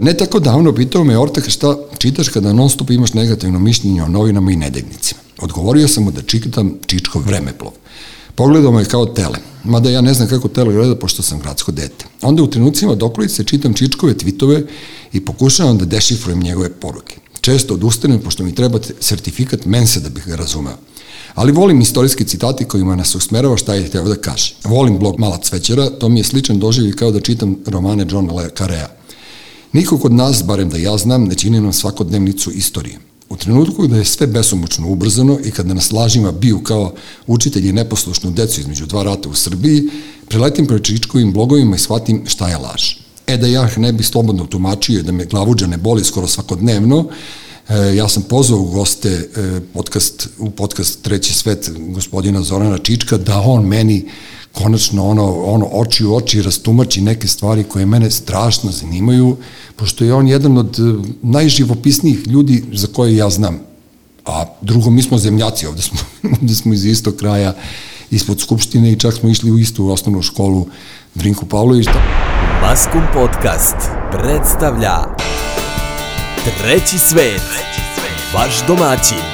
Ne tako davno pitao me Ortaka šta čitaš kada non stop imaš negativno mišljenje o novinama i nedeljnicima. Odgovorio sam mu da čitam Čičkov vremeplov. Pogledao me kao tele, mada ja ne znam kako tele gleda pošto sam gradsko dete. Onda u trenucima dokolice čitam Čičkove tvitove i pokušavam da dešifrujem njegove poruke. Često odustanem pošto mi treba sertifikat mensa da bih ga razumeo. Ali volim istorijske citati kojima nas usmerava šta je teo da kaže. Volim blog Mala cvećera, to mi je sličan doživlj kao da čitam romane Johna Le Carrea. Niko kod nas, barem da ja znam, ne čini nam svakodnevnicu istorije. U trenutku da je sve besomučno ubrzano i kada nas lažima biju kao učitelji neposlušnu decu između dva rata u Srbiji, preletim prečičkovim blogovima i shvatim šta je laž. E da ja ne bi slobodno tumačio da me glavuđa ne boli skoro svakodnevno, e, ja sam pozvao u goste e, podcast, u podcast Treći svet gospodina Zorana Čička da on meni konačno ono, ono oči u oči rastumači neke stvari koje mene strašno zanimaju, pošto je on jedan od eh, najživopisnijih ljudi za koje ja znam. A drugo, mi smo zemljaci, ovde smo, ovde smo iz istog kraja, ispod Skupštine i čak smo išli u istu osnovnu školu Drinku Pavlović. Maskum Podcast predstavlja Treći svet, vaš domaćin,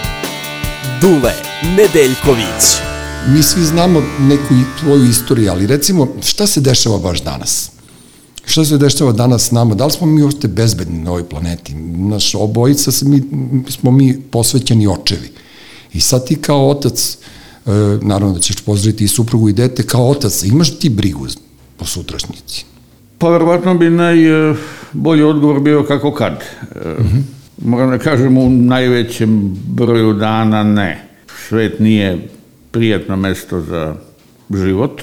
Dule Nedeljković mi svi znamo neku tvoju istoriju, ali recimo šta se dešava baš danas? Šta se dešava danas s nama? Da li smo mi uopšte bezbedni na ovoj planeti? Naš obojica se mi, smo mi posvećeni očevi. I sad ti kao otac, e, naravno da ćeš pozdraviti i suprugu i dete, kao otac, imaš ti brigu po sutrašnjici? Pa verovatno bi najbolji odgovor bio kako kad. Uh -huh. Moram da kažem u najvećem broju dana ne. Svet nije prijatno mesto za život,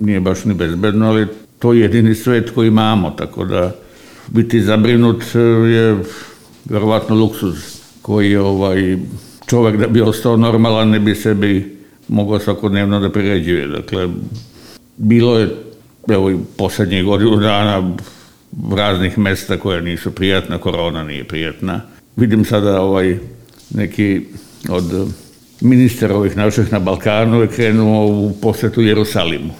nije baš ni bezbedno, ali to je jedini svet koji imamo, tako da biti zabrinut e, je verovatno luksuz koji ovaj, čovek da bi ostao normalan ne bi sebi mogao svakodnevno da priređuje. Dakle, bilo je evo i poslednjih godinu dana raznih mesta koja nisu prijatna, korona nije prijatna. Vidim sada ovaj neki od ministar ovih naših na Balkanu je krenuo u posetu Jerusalimu.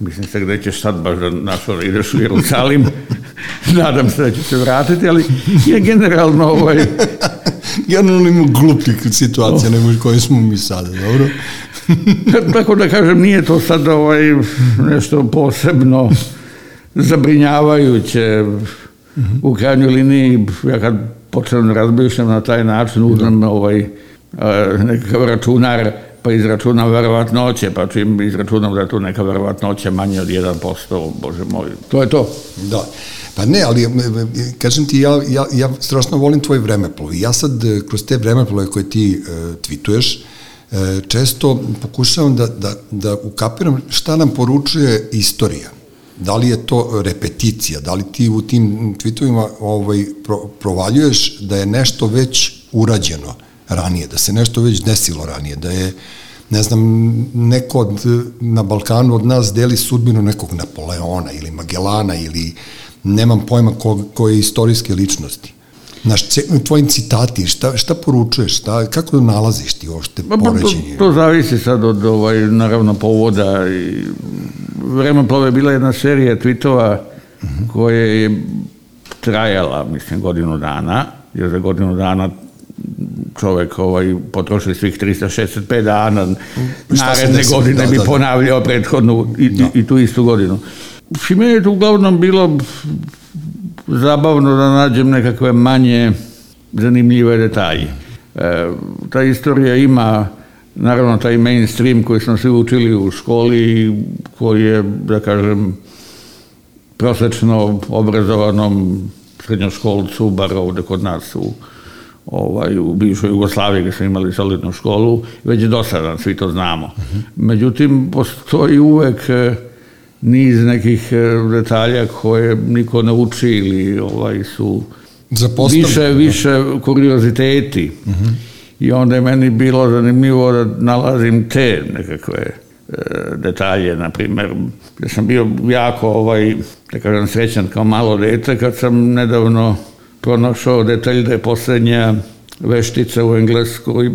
Mislim se gde ćeš sad baš da našao da ideš u Jerusalim. Nadam se da će se vratiti, ali je generalno ovaj... generalno ima glupih situacija oh. nego koje smo mi sada, dobro? Tako da kažem, nije to sad ovaj nešto posebno zabrinjavajuće. U krajnjoj liniji, ja kad počnem da razmišljam na taj način, uzmem da. ovaj nekakav računar pa izračunam verovatnoće, pa čim izračunam da je tu neka verovatnoća manje od 1%, bože moj, to je to. Da. Pa ne, ali kažem ti, ja, ja, ja strašno volim tvoj vremeplov. Ja sad, e, kroz te vremeplove koje ti uh, tweetuješ, uh, često pokušavam da, da, da ukapiram šta nam poručuje istorija. Da li je to repeticija, da li ti u tim tweetovima ovaj, pro, provaljuješ da je nešto već urađeno, ranije, da se nešto već desilo ranije, da je ne znam, neko od, na Balkanu od nas deli sudbinu nekog Napoleona ili Magellana ili nemam pojma ko, koje istorijske ličnosti. Naš, tvojim citati, šta, šta poručuješ, šta, kako nalaziš ti ošte poređenje? To, to zavisi sad od, ovaj, naravno, povoda i plove je bila jedna serija tweetova uh mhm. -huh. koja je trajala, mislim, godinu dana, jer za godinu dana čovek ovaj, potroši svih 365 dana, naredne godine da, bi da, da. ponavljao prethodnu i, da. i tu istu godinu. I meni je to uglavnom bilo zabavno da nađem nekakve manje zanimljive detalje. E, ta istorija ima naravno taj mainstream koji smo svi učili u školi koji je, da kažem, prosečno obrazovanom srednjoškolcu, bar ovde kod nas u ovaj, u bivšoj Jugoslaviji gde smo imali solidnu školu, već je dosadan, svi to znamo. Uh -huh. Međutim, postoji uvek e, niz nekih e, detalja koje niko ne uči ili ovaj, su više, više kurioziteti. Uh -huh. I onda je meni bilo zanimljivo da nalazim te nekakve e, detalje, na primer, ja sam bio jako, ovaj, da kažem, srećan kao malo dete kad sam nedavno pronašao detalj da je poslednja veštica u Engleskoj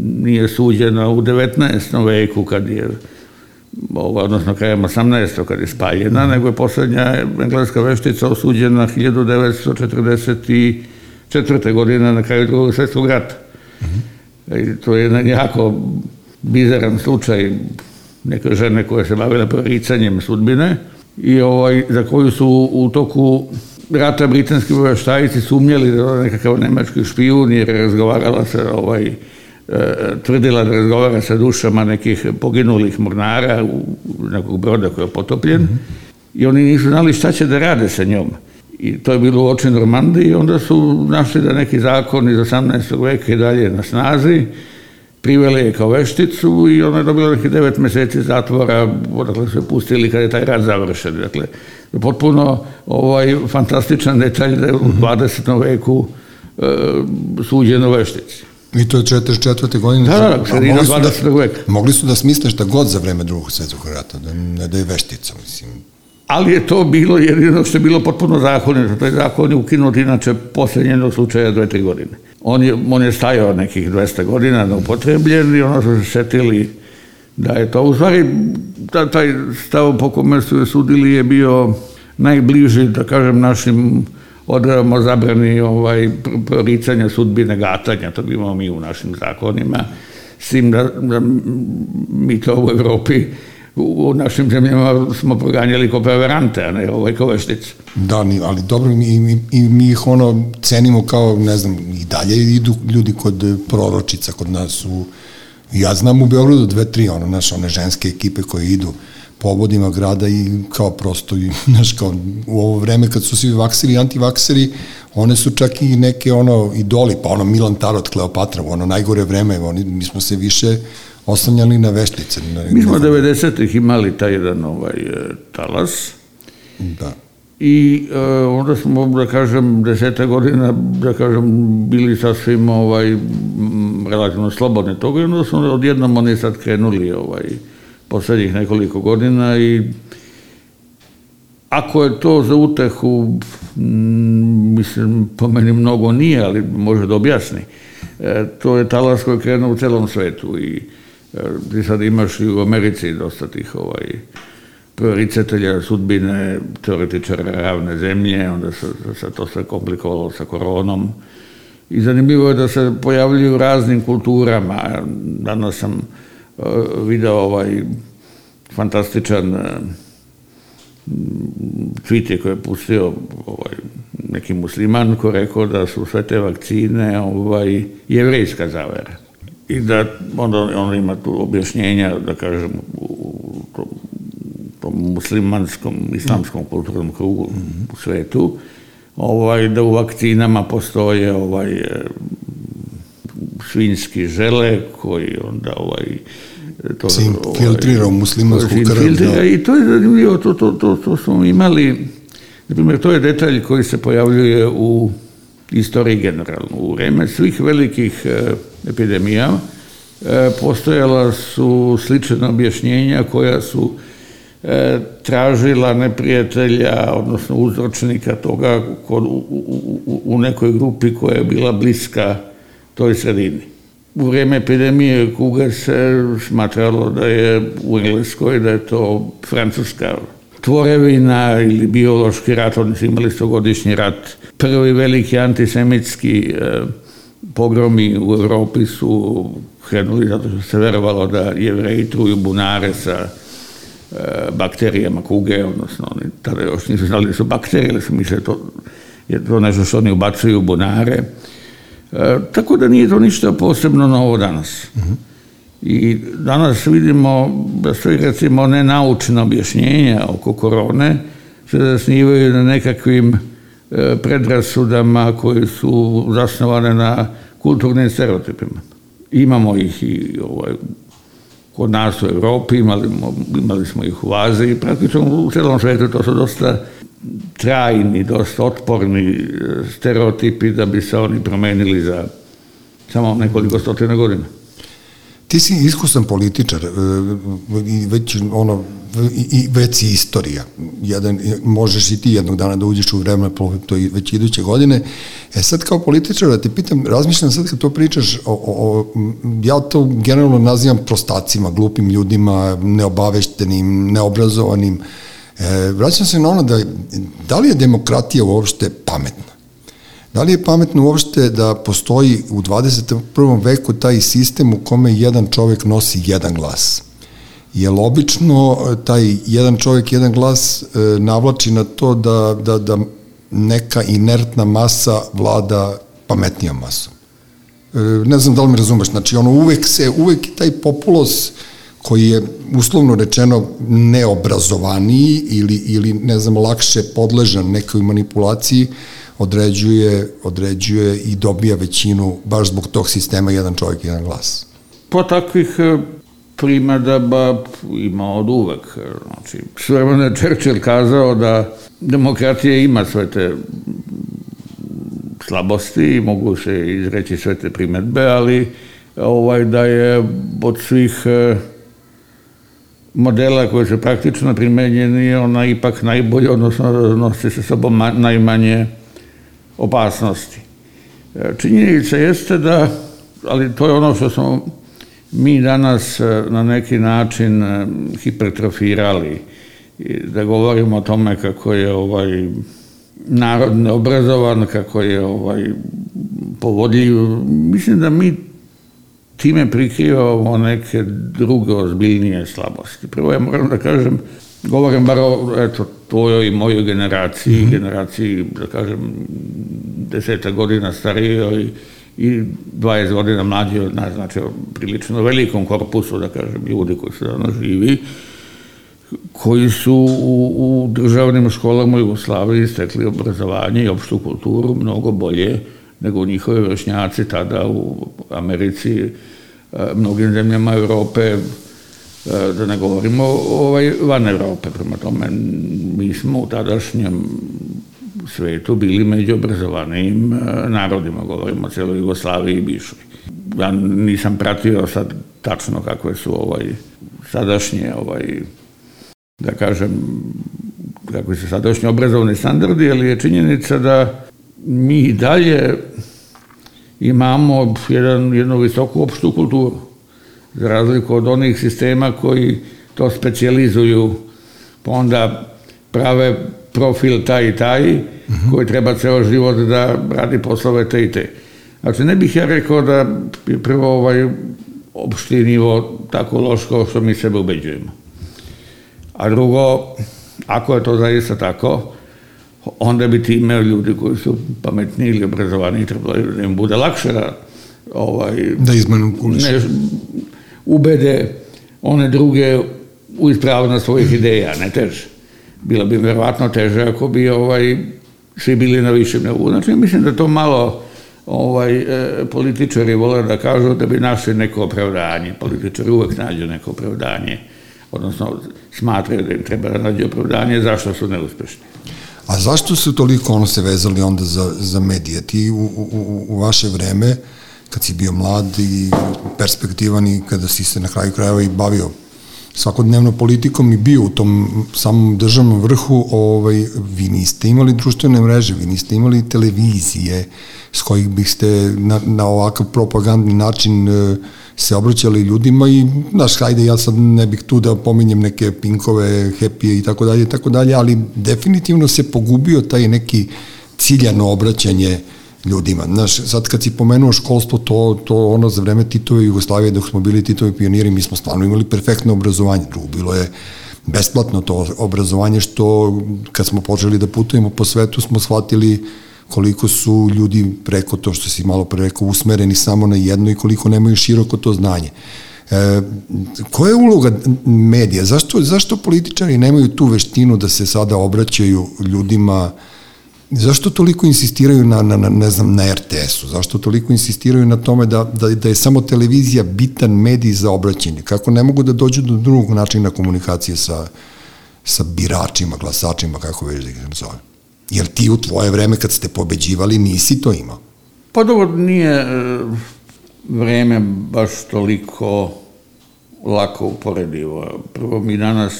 nije suđena u 19. veku kad je odnosno krajem 18. kad je spaljena, nego je posljednja engleska veštica osuđena 1944. godine na kraju drugog svjetskog rata. I to je jedan jako bizaran slučaj neke žene koje se bavile proricanjem sudbine i ovaj, za koju su u toku rata britanski obavještajici sumnjali da je nekakav nemački špijun jer je razgovarala se ovaj, e, tvrdila da razgovara sa dušama nekih poginulih mornara u nekog broda koji je potopljen i oni nisu znali šta će da rade sa njom. I to je bilo u oči Normandiji i onda su našli da neki zakon iz 18. veka i dalje na snazi priveli je kao vešticu i ona je dobila nekih devet meseci zatvora, odakle su je pustili kad je taj rad završen. Dakle, potpuno ovaj, fantastičan detalj da je u 20. veku e, suđeno veštici. I to je 44. godine. Da, da, A sredina su 20. veka. Mogli su da smisle šta god za vreme drugog svjetskog rata, da ne da je veštica, mislim. Ali je to bilo jedino što je bilo potpuno zakonito. Taj zakon je ukinut inače posle njenog slučaja dve, tri godine. On je, on je stajao nekih 200 godina neupotrebljen i ono su se setili da je to. U stvari, ta, taj stav po kome su je sudili je bio najbliži, da kažem, našim odredbama o zabrani ovaj, pr- proricanja sudbine gatanja, to bi mi u našim zakonima, s tim da, da mi to u Evropi u u našim zemljama smo proganjali kao preverante, a ne ovaj kao. Da, ali dobro, i, i mi ih ono cenimo kao, ne znam, i dalje idu ljudi kod proročica, kod nas u, ja znam u Beogradu dve, tri, ono, naš, one ženske ekipe koje idu po obodima grada i kao prosto, i, znaš, kao u ovo vreme kad su svi vakseri i antivakseri, one su čak i neke ono idoli, pa ono Milan Tarot, Kleopatra, ono najgore vreme, oni, mi smo se više oslanjali na veštice. Na, Mi smo 90-ih imali taj jedan ovaj, talas Da. I e, onda smo, da kažem, deseta godina, da kažem, bili sasvim ovaj, relativno slobodni toga i onda smo odjednom oni sad krenuli ovaj, poslednjih nekoliko godina i ako je to za utehu, mislim, po meni mnogo nije, ali može da objasni. E, to je talas koji krenuo u celom svetu i e, ti sad imaš i u Americi dosta tih ovaj, proricatelja sudbine, teoretičara ravne zemlje, onda se, se to sve komplikovalo sa koronom. I zanimljivo je da se pojavljuju raznim kulturama. Danas sam uh, video ovaj fantastičan uh, tweet je koji je pustio ovaj, neki musliman ko rekao da su sve te vakcine ovaj, jevrejska zavera. I da onda on ima tu objašnjenja, da kažem, u tom muslimanskom, islamskom kulturnom krugu u svetu, ovaj, da u vakcinama postoje ovaj, e, svinjski žele koji onda ovaj, to, Se infiltrira u muslimansku krv, da. I to je zanimljivo, to, to, to, to smo imali, na primjer, to je detalj koji se pojavljuje u istoriji generalno. U vreme svih velikih e, epidemija e, postojala su slična objašnjenja koja su e, tražila neprijatelja, odnosno uzročnika toga kod, u, u, u, nekoj grupi koja je bila bliska toj sredini. U vrijeme epidemije kuge se smatralo da je u Engleskoj, da je to francuska tvorevina ili biološki rat, su imali stogodišnji rat. Prvi veliki antisemitski e, pogromi u Evropi su krenuli zato što se verovalo da jevreji truju bunare sa e, bakterijama kuge, odnosno oni tada još nisu znali da su bakterije, ali su mislili to je to nešto što oni ubacuju u bunare. E, tako da nije to ništa posebno novo danas. I danas vidimo da sve recimo nenaučna objašnjenja oko korone se zasnivaju na nekakvim e, predrasudama koje su zasnovane na kulturnim stereotipima. Imamo ih i ovaj, kod nas u Evropi, imali, imali smo ih u Aziji, praktično u celom svetu to su dosta trajni, dosta otporni e, stereotipi da bi se oni promenili za samo nekoliko stotina godina. Ti si iskusan političar e, i već ono i, i već si istorija. Jedan, možeš i ti jednog dana da uđeš u vreme to i već iduće godine. E sad kao političar da te pitam, razmišljam sad kad to pričaš, o, o, ja to generalno nazivam prostacima, glupim ljudima, neobaveštenim, neobrazovanim. E, vraćam se na ono da, da li je demokratija uopšte pametna? Da li je pametno uopšte da postoji u 21. veku taj sistem u kome jedan čovek nosi jedan glas? Jer obično e, taj jedan čovek, jedan glas e, navlači na to da, da, da neka inertna masa vlada pametnija masa. E, ne znam da li me razumeš, znači ono uvek se, uvek taj populos koji je uslovno rečeno neobrazovaniji ili, ili ne znam, lakše podležan nekoj manipulaciji, određuje, određuje i dobija većinu baš zbog tog sistema jedan čovjek, jedan glas. Po takvih e, primadaba ima od uvek. Znači, svojevremeno je Churchill kazao da demokratija ima sve te slabosti i mogu se izreći sve te primetbe, ali ovaj, da je od svih e, modela koji su praktično primenjeni, ona ipak najbolje, odnosno nosi sa sobom najmanje opasnosti. E, činjenica jeste da, ali to je ono što smo mi danas e, na neki način e, hipertrofirali, da govorimo o tome kako je ovaj narod neobrazovan, kako je ovaj povodljiv. Mislim da mi time prikrivamo neke druge ozbiljnije slabosti. Prvo ja moram da kažem Govorim bar o eto, tvojoj i mojoj generaciji, mm -hmm. generaciji, da kažem, deseta godina starijoj i, i 20 godina mlađi od nas, znači prilično velikom korpusu, da kažem, ljudi koji su danas živi, koji su u, u državnim školama u Jugoslaviji stekli obrazovanje i opštu kulturu mnogo bolje nego njihove vršnjaci tada u Americi, mnogim zemljama Europe, da ne govorimo ovaj, van Evrope, prema tome mi smo u tadašnjem svetu bili među obrazovanijim e, narodima, govorimo o celoj Jugoslaviji i Bišoj. Ja nisam pratio sad tačno kakve su ovaj, sadašnje, ovaj, da kažem, kakvi su sadašnji obrazovni standardi, ali je činjenica da mi dalje imamo jedan, jednu visoku opštu kulturu za razliku od onih sistema koji to specializuju, pa onda prave profil taj i taj, uh -huh. koji treba ceo život da radi poslove te i te. Znači, ne bih ja rekao da je prvo ovaj opšti nivo tako loš kao što mi sebe ubeđujemo. A drugo, ako je to zaista tako, onda bi time ljudi koji su pametni ili obrazovani trebalo da im bude lakše da ovaj, da izmanipulišu. Ne, ubede one druge u ispravnost svojih ideja, ne teže. Bilo bi verovatno teže ako bi ovaj, svi bili na višem nivou. Znači, mislim da to malo ovaj, e, političari vole da kažu da bi našli neko opravdanje. Političari uvek nađu neko opravdanje, odnosno smatraju da im treba da nađu opravdanje zašto su neuspešni. A zašto su toliko ono se vezali onda za, za medije? Ti u, u, u vaše vreme, kad si bio mlad i perspektivan i kada si se na kraju krajeva i bavio svakodnevno politikom i bio u tom samom državnom vrhu, ovaj, vi niste imali društvene mreže, vi niste imali televizije s kojih biste na, na ovakav propagandni način e, se obraćali ljudima i, znaš, hajde, ja sad ne bih tu da pominjem neke pinkove, happy i tako dalje, i tako dalje, ali definitivno se pogubio taj neki ciljano obraćanje uh, ljudima. Znaš, sad kad si pomenuo školstvo, to, to ono za vreme Titove Jugoslavije, dok smo bili Titovi pioniri, mi smo stvarno imali perfektno obrazovanje. Drugo, bilo je besplatno to obrazovanje, što kad smo počeli da putujemo po svetu, smo shvatili koliko su ljudi preko to što si malo pre rekao usmereni samo na jedno i koliko nemaju široko to znanje. E, koja je uloga medija? Zašto, zašto političari nemaju tu veštinu da se sada obraćaju ljudima Zašto toliko insistiraju na, na, na ne znam, na RTS-u? Zašto toliko insistiraju na tome da, da, da je samo televizija bitan medij za obraćanje? Kako ne mogu da dođu do drugog načina komunikacije sa, sa biračima, glasačima, kako već da ih zove? Jer ti u tvoje vreme kad ste pobeđivali nisi to imao. Pa dobro, nije, e, vreme baš toliko lako uporedivo. Prvo, mi danas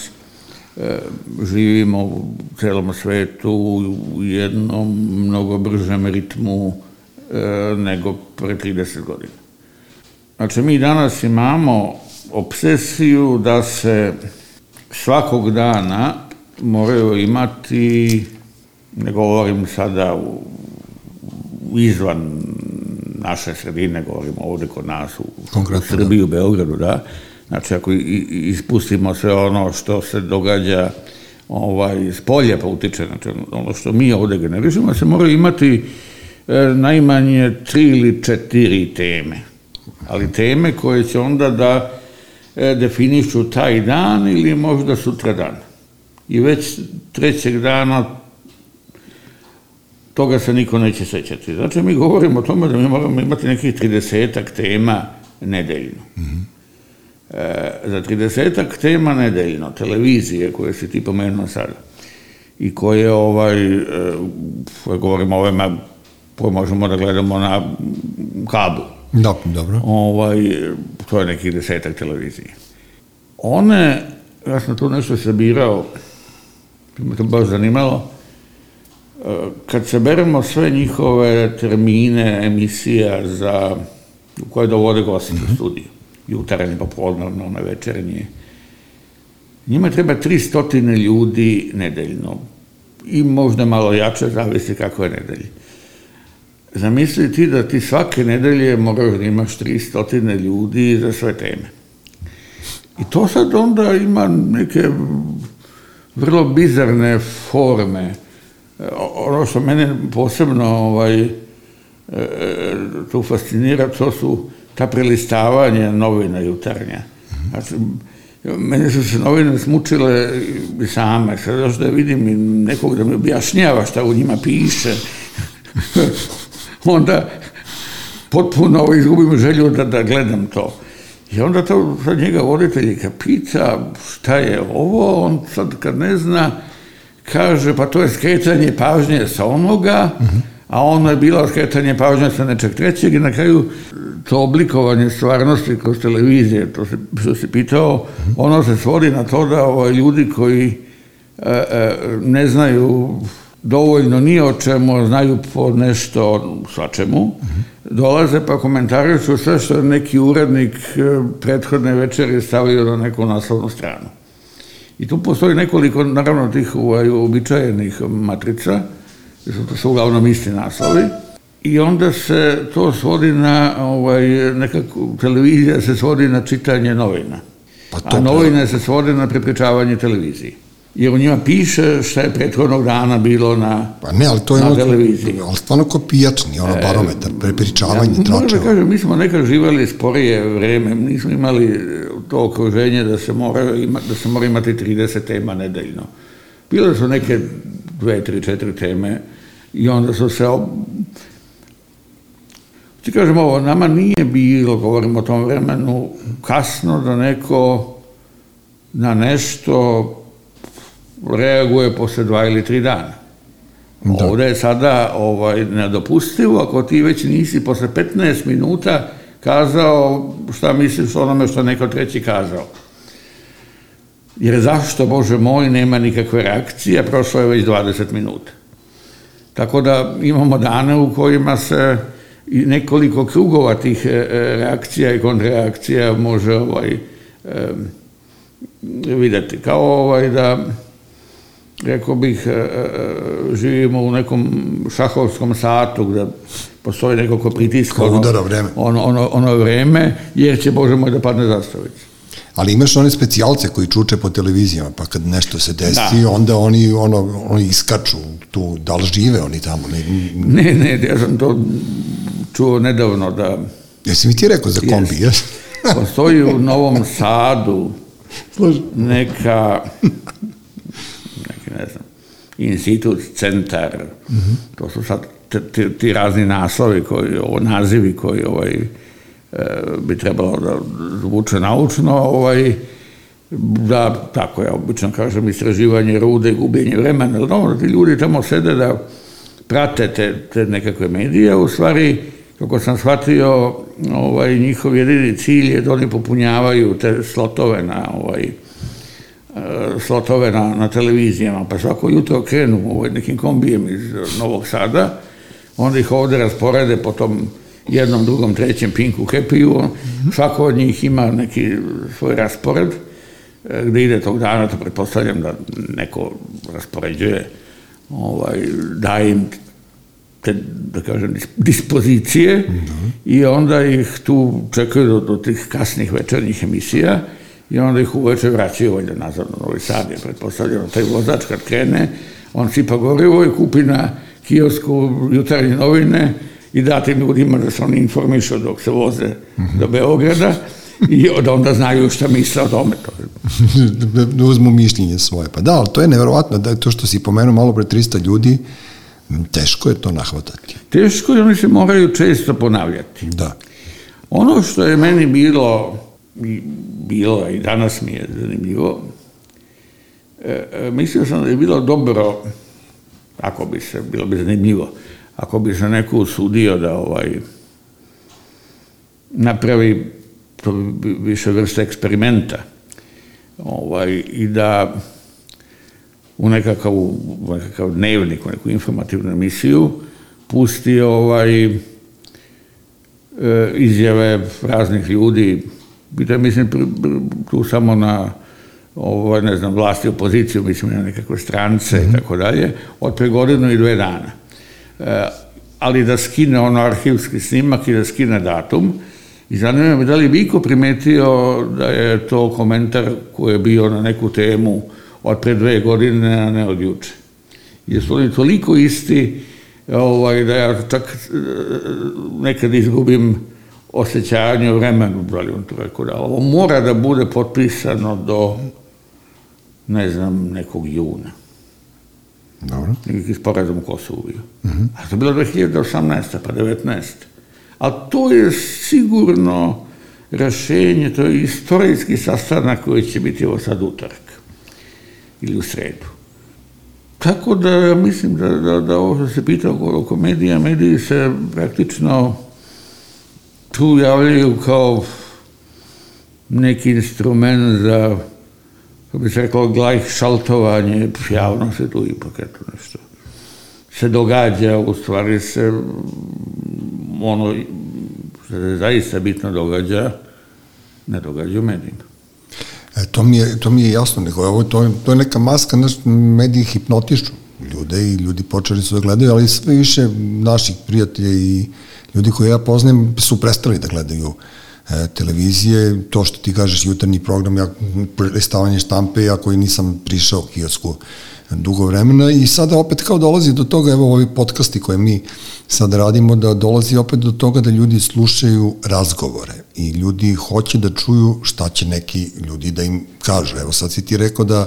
živimo u celom svetu u jednom mnogo bržem ritmu e, nego pre 30 godina. Znači, mi danas imamo obsesiju da se svakog dana moraju imati, ne govorim sada u, izvan naše sredine, govorimo ovde kod nas u, u Srbiji, u Beogradu, da, Znači, ako ispustimo sve ono što se događa ovaj, s polja pa utiče, znači ono što mi ovde generišemo, se mora imati e, najmanje tri ili četiri teme. Ali teme koje će onda da e, definišu taj dan ili možda sutra dan. I već trećeg dana toga se niko neće sećati. Znači, mi govorimo o tome da mi moramo imati nekih 30 tema nedeljno. Mm -hmm. E, za 30 tema nedeljno, televizije koje si ti pomenuo sada, i koje, ovaj, e, govorimo o ovima koje možemo da gledamo na kablu. Da, dobro. Ovaj, to je nekih desetak televizije. One, ja sam tu nešto sabirao, me to baš zanimalo, e, kad se beremo sve njihove termine emisija za, koje dovode gosti mm -hmm. u studiju, jutarnje, popodnevno, na večernje. Njima treba 300 ljudi nedeljno i možda malo jače, zavisi kako je nedelje. Zamisli ti da ti svake nedelje moraš da imaš 300 ljudi za sve teme. I to sad onda ima neke vrlo bizarne forme. Ono što mene posebno ovaj, e, tu fascinira, to su ta prelistavanja novina jutarnja. Znači, mene su se novine smučile same, sad još da vidim i nekog da mi objašnjava šta u njima piše. onda potpuno izgubim želju da, da gledam to. I onda to sad njega voditeljika pita šta je ovo, on sad kad ne zna, kaže pa to je skretanje pažnje sa onoga, uh -huh a ono je bilo skretanje pažnje sa nečeg trećeg i na kraju to oblikovanje stvarnosti kroz televizije, to se, što se pitao, ono se svodi na to da ovaj, ljudi koji e, e, ne znaju dovoljno ni o čemu, znaju po nešto svačemu, dolaze pa komentarišu sve što je neki urednik e, prethodne večeri stavio na neku naslovnu stranu. I tu postoji nekoliko, naravno, tih ovaj, uobičajenih matrica, su uglavnom isti naslovi, i onda se to svodi na, ovaj, nekako, televizija se svodi na čitanje novina. Pa to a novine se svode na prepričavanje televiziji. Jer u njima piše šta je prethodnog dana bilo na, pa ne, ali to je na ono, televiziji. Ali stvarno ko pijačni, ono e, barometar, prepričavanje, ja, tračeva. Možda kažem, mi smo nekad živali sporije vreme, nismo imali to okruženje da se mora, ima, da se mora imati 30 tema nedeljno. Bile su neke dve, tri, četiri teme i onda su se ti kažem ovo, nama nije bilo, govorimo o tom vremenu, kasno da neko na nešto reaguje posle dva ili tri dana. Da. Ovde je sada ovaj, nedopustivo ako ti već nisi posle 15 minuta kazao šta misliš o onome što neko treći kazao. Jer zašto, Bože moj, nema nikakve reakcije, prošlo je već 20 minuta. Tako da imamo dane u kojima se nekoliko krugova tih e, e, reakcija i kontrareakcija može ovaj, e, videti. Kao ovaj da, rekao bih, živimo u nekom šahovskom satu gde postoji neko ko pritiska ono, ono, ono, ono vreme, jer će, Bože moj, da padne zastavica. Ali imaš one specijalce koji čuče po televizijama, pa kad nešto se desi, da. onda oni, ono, oni iskaču tu, da li žive oni tamo? Ne, ne, ne ja sam to čuo nedavno da... Jesi mi ti rekao za kombi, jes? Postoji u Novom Sadu neka, neki, ne znam, institut, centar, mm -hmm. to su sad ti, ti razni naslovi, koji, ovo, nazivi koji ovaj, bi trebalo da zvuče naučno, ovaj, da, tako ja obično kažem, istraživanje rude, gubljenje vremena, no, ti ljudi tamo sede da prate te, te nekakve medije, u stvari kako sam shvatio, ovaj, njihov jedini cilj je da oni popunjavaju te slotove na ovaj, e, slotove na, na televizijama, pa svako jutro krenu ovaj, nekim kombijem iz Novog Sada, onda ih ovde rasporede po tom jednom, drugom, trećem Pinku Kepiju, svako od njih ima neki svoj raspored, e, gde ide tog dana, to pretpostavljam da neko raspoređuje, ovaj, daje im te, da kažem, dispozicije mm -hmm. i onda ih tu čekaju do, do tih kasnih večernjih emisija i onda ih uveče vraćaju valjda nazad na Novi Sad, je pretpostavljeno taj vozač kad krene, on sipa gorivo i kupi na kiosku jutarnje novine i da tim ljudima da se oni informišu dok se voze mm -hmm. do Beograda i od onda znaju šta misle o tome. da uzmu mišljenje svoje. Pa da, ali to je nevjerovatno, da je to što si pomenuo malo pre 300 ljudi, Teško je to nahvatati. Teško je, oni se moraju često ponavljati. Da. Ono što je meni bilo, bilo i danas mi je zanimljivo, e, e, mislio sam da je bilo dobro, ako bi se, bilo bi zanimljivo, ako bi se neko usudio da ovaj, napravi to više vrste eksperimenta ovaj, i da u nekakav, u nekakav dnevnik, u neku informativnu emisiju, pusti ovaj, e, izjave raznih ljudi, da mislim tu samo na ovaj, ne znam, vlasti opoziciju, mislim na nekakve strance i -hmm. tako dalje, od pre godinu i dve dana. E, ali da skine ono arhivski snimak i da skine datum, I zanima me da li bi iko primetio da je to komentar koji je bio na neku temu od pre dve godine, a ne od juče. Jer su oni toliko isti ovaj, da ja čak e, nekad izgubim osjećanje vremenu, da li on to rekao da ovo mora da bude potpisano do ne znam, nekog juna. Dobro. Neki sporazum Kosovu bio. Uh -huh. A to je bilo 2018. pa 19. Ali to je sigurno rešenje, to je istorijski sastanak koji će biti ovo sad utorak ili u sredu. Tako da ja mislim da, da, da ovo što se pita oko, oko medija, mediji se praktično tu javljaju kao neki instrument za, kako bi se rekao, glajh šaltovanje, javno se tu ipak eto nešto se događa, u stvari se ono se zaista bitno događa, ne događa u medijima. E, to, mi je, to mi je jasno, nego ovo, to, to je neka maska, naš mediji hipnotišu ljude i ljudi počeli su da gledaju, ali sve više naših prijatelja i ljudi koje ja poznajem su prestali da gledaju e, televizije, to što ti kažeš jutarnji program, ja, prestavanje štampe, ja koji nisam prišao kiosku dugo vremena i sada opet kao dolazi do toga, evo ovi podcasti koje mi sad radimo, da dolazi opet do toga da ljudi slušaju razgovore i ljudi hoće da čuju šta će neki ljudi da im kažu. Evo sad si ti rekao da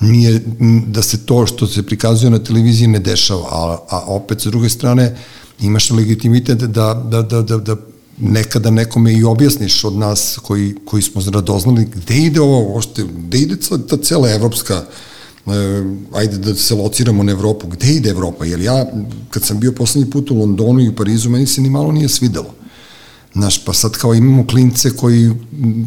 nije, da se to što se prikazuje na televiziji ne dešava, a, a opet sa druge strane imaš legitimitet da, da, da, da, da nekada nekome i objasniš od nas koji, koji smo radoznali gde ide ovo, gde ide ta cela evropska e, ajde da se lociramo na Evropu, gde ide Evropa? Jer ja, kad sam bio poslednji put u Londonu i u Parizu, meni se ni malo nije svidelo. Znaš, pa sad kao imamo klince koji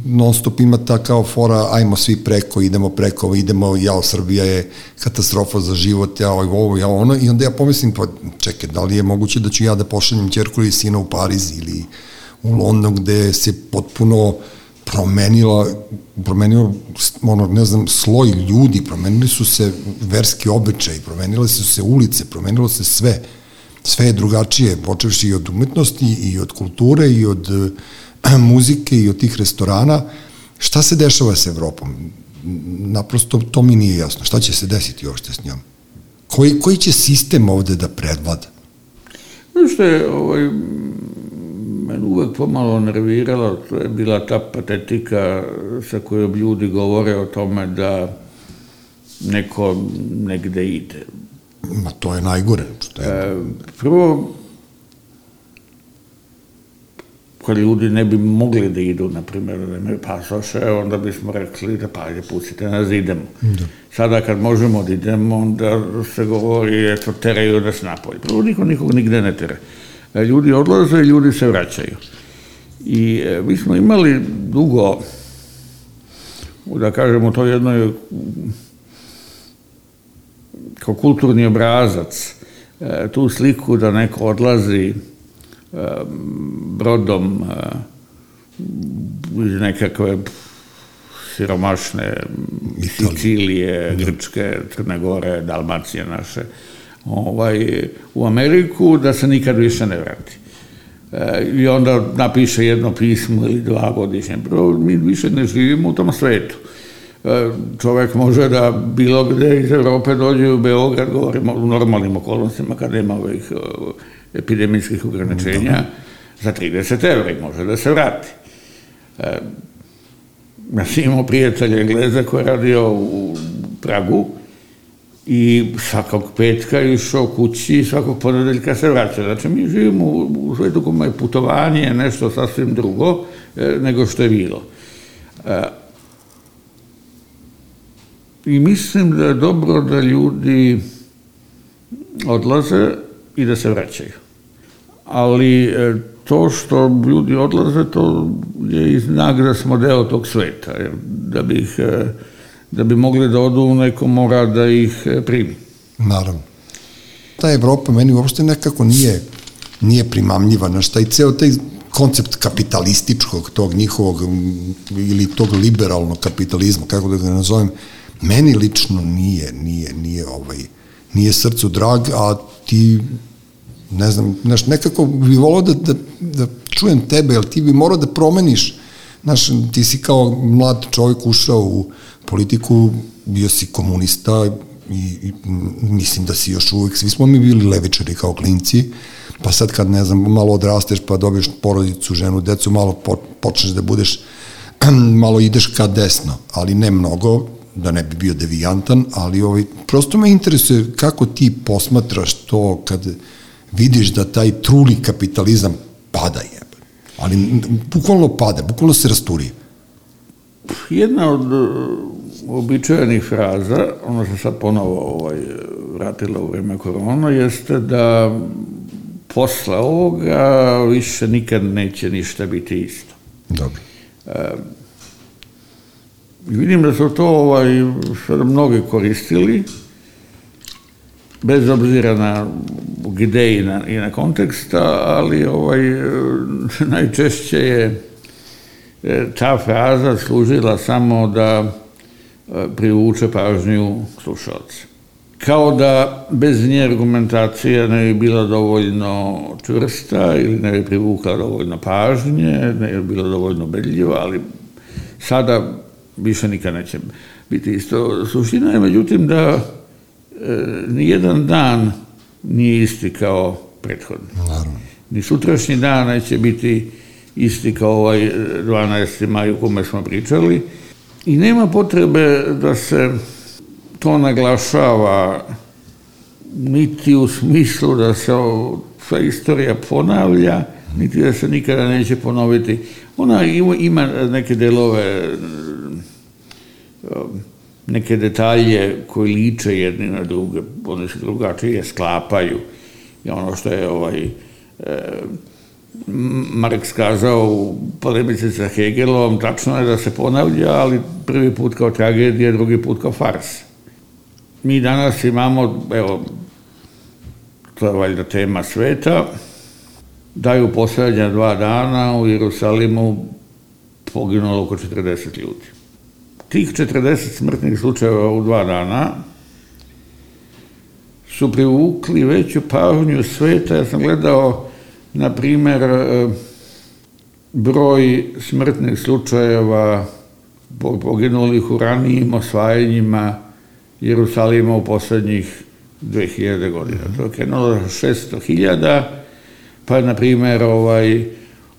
non stop ima ta kao fora, ajmo svi preko, idemo preko, idemo, jao, Srbija je katastrofa za život, jao, ovo, jao, ono, i onda ja pomislim, pa čekaj, da li je moguće da ću ja da pošaljem čerku ili sina u Pariz ili u London gde se potpuno promenila, promenio, ono, ne znam, sloj ljudi, promenili su se verski običaj, promenile su se ulice, promenilo se sve. Sve je drugačije, počevši i od umetnosti, i od kulture, i od uh, muzike, i od tih restorana. Šta se dešava sa Evropom? Naprosto to mi nije jasno. Šta će se desiti uopšte s njom? Koji, koji će sistem ovde da predvlada? Što je, ovaj, mene uvek pomalo nerviralo, to je bila ta patetika sa kojom ljudi govore o tome da neko negde ide. Ma to je najgore. Što je... E, prvo, kad ljudi ne bi mogli da idu, na primjer, da imaju pasoše, onda bismo rekli da pa, pustite nas, da idemo. Da. Sada kad možemo da idemo, onda se govori, eto, teraju nas napolje. Prvo, niko nikog nigde ne tere. E, ljudi odlaze i ljudi se vraćaju. I e, mi smo imali dugo, da kažemo, to jednoj kao kulturni obrazac, e, tu sliku da neko odlazi brodom iz nekakve siromašne Sicilije, Grčke, Crne Gore, Dalmacije naše, ovaj, u Ameriku, da se nikad više ne vrati. E, I onda napiše jedno pismo ili dva godišnje. Mi više ne živimo u tom svetu. E, čovek može da bilo gde iz Evrope dođe u Beograd, govorimo u normalnim okolnostima kada ima ovih e, epidemijskih ograničenja, da. za 30 evra i može da se vrati. Ja sam imao prijatelja Engleza koji je radio u Pragu i svakog petka išao kući i svakog ponedeljka se vraća. Znači, mi živimo u svetu kome je putovanje nešto sasvim drugo e, nego što je bilo. E, I mislim da je dobro da ljudi odlaze i da se vraćaju. Ali e, to što ljudi odlaze, to je i znak da smo deo tog sveta. Jer da bi, ih, e, da bi mogli da odu, neko mora da ih e, primi. Naravno. Ta Evropa meni uopšte nekako nije, nije primamljiva. Znaš, taj ceo taj koncept kapitalističkog tog njihovog ili tog liberalnog kapitalizma, kako da ga nazovem, meni lično nije, nije, nije ovaj, nije srcu drag, a ti ne znam, znaš, nekako bi volao da, da, da čujem tebe, jer ti bi morao da promeniš, znaš, ti si kao mlad čovjek ušao u politiku, bio si komunista i, i mislim da si još uvek, svi smo mi bili levičari kao klinci, pa sad kad, ne znam, malo odrasteš pa dobiješ porodicu, ženu, decu, malo po, počneš da budeš, malo ideš ka desno, ali ne mnogo, da ne bi bio devijantan, ali ovaj, prosto me interesuje kako ti posmatraš to kad vidiš da taj truli kapitalizam pada je. Ali bukvalno pada, bukvalno se rasturije. Jedna od uh, običajenih fraza, ono se sad ponovo ovaj, vratila u vreme korona, jeste da posle ovoga više nikad neće ništa biti isto. Dobro. E, vidim da su to ovaj, sada mnogi koristili, bez obzira na gde i na, i na konteksta, ali ovaj, najčešće je e, ta fraza služila samo da e, privuče pažnju slušalca. Kao da bez nje argumentacija ne bi bila dovoljno čvrsta ili ne bi privukla dovoljno pažnje, ne bi bila dovoljno bedljiva, ali sada više nikad neće biti isto. Suština je, međutim, da nijedan dan nije isti kao prethodni. Naravno. Ni sutrašnji dan neće biti isti kao ovaj 12. maj u kome smo pričali. I nema potrebe da se to naglašava niti u smislu da se sva istorija ponavlja, niti da se nikada neće ponoviti. Ona ima neke delove neke detalje koji liče jedni na druge, one se drugačije sklapaju. I ono što je ovaj, e, Marks kazao u polemici sa Hegelom, tačno je da se ponavlja, ali prvi put kao tragedija, drugi put kao fars. Mi danas imamo, evo, to je valjda tema sveta, da je u poslednja dva dana u Jerusalimu poginulo oko 40 ljudi tih 40 smrtnih slučajeva u dva dana su privukli veću pažnju sveta. Ja sam gledao, na primer, e, broj smrtnih slučajeva poginulih u ranijim osvajanjima Jerusalima u poslednjih 2000 godina. To je krenulo 600.000, pa je, na primjer, ovaj,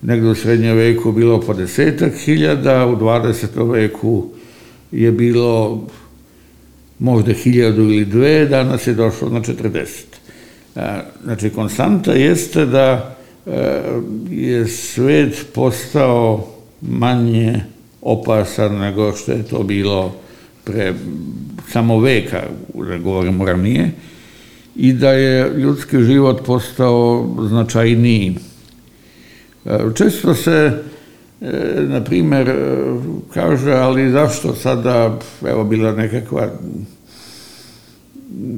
negde u srednjem veku bilo po desetak hiljada, u 20. veku je bilo možda hiljadu ili dve, danas je došlo na 40. Znači, konstanta jeste da e, je svet postao manje opasan nego što je to bilo pre samo veka, da govorimo ranije, i da je ljudski život postao značajniji. E, često se, e, na primjer, e, kaže, ali zašto sada, evo, bila nekakva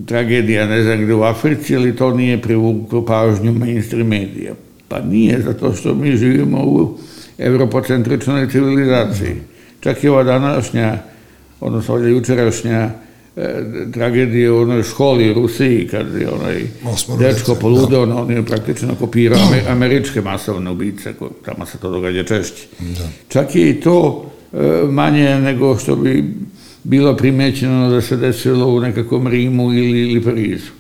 tragedija, ne znam gde u Africi, ali to nije privuklo pažnju mainstream medija. Pa nije, zato što mi živimo u evropocentričnoj civilizaciji. Čak i ova današnja, odnosno ovdje jučerašnja e, tragedije u onoj školi u Rusiji, kad je onaj dečko poludeo, da. on je praktično kopirao da. američke masovne ubice, tamo se to događa češće. Da. Čak je i to e, manje nego što bi bilo primećeno da se desilo u nekakvom Rimu ili, ili Parizu.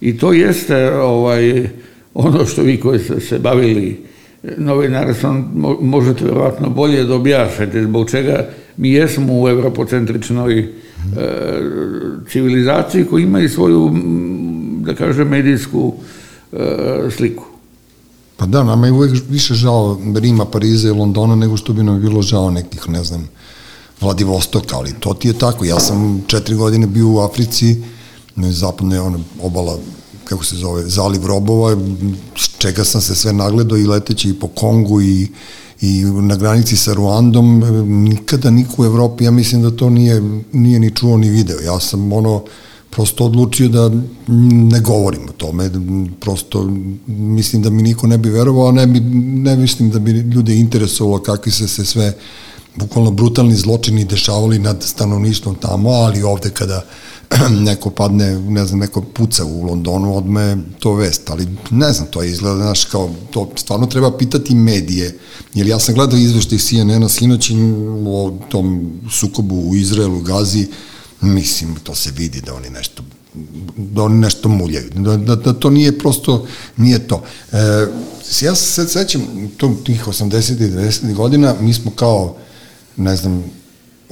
I to jeste ovaj, ono što vi koji ste se bavili novinarstvom možete verovatno bolje da zbog čega mi jesmo u evropocentričnoj e, civilizaciji koji ima i svoju, da kažem, medijsku e, sliku. Pa da, nama je uvek više žao Rima, Pariza i Londona nego što bi nam bilo žao nekih, ne znam, Vladivostoka, ali to ti je tako. Ja sam četiri godine bio u Africi, zapadne ona obala kako se zove, zaliv robova, čega sam se sve nagledao i leteći i po Kongu i, i na granici sa Ruandom, nikada niko u Evropi, ja mislim da to nije, nije ni čuo ni video. Ja sam ono, prosto odlučio da ne govorim o tome, prosto mislim da mi niko ne bi verovao, ne, bi, ne mislim da bi ljude interesovalo kakvi se se sve bukvalno brutalni zločini dešavali nad stanovništvom tamo, ali ovde kada neko padne, ne znam, neko puca u Londonu, odme to vest, ali ne znam, to je izgleda, znaš, kao, to stvarno treba pitati medije, jer ja sam gledao izveštaj CNN-a sinoć o tom sukobu u Izraelu, Gazi, mislim, to se vidi da oni nešto da oni nešto muljaju, da, da, da to nije prosto, nije to. E, ja se sećam, tih 80. i 90. godina, mi smo kao, ne znam,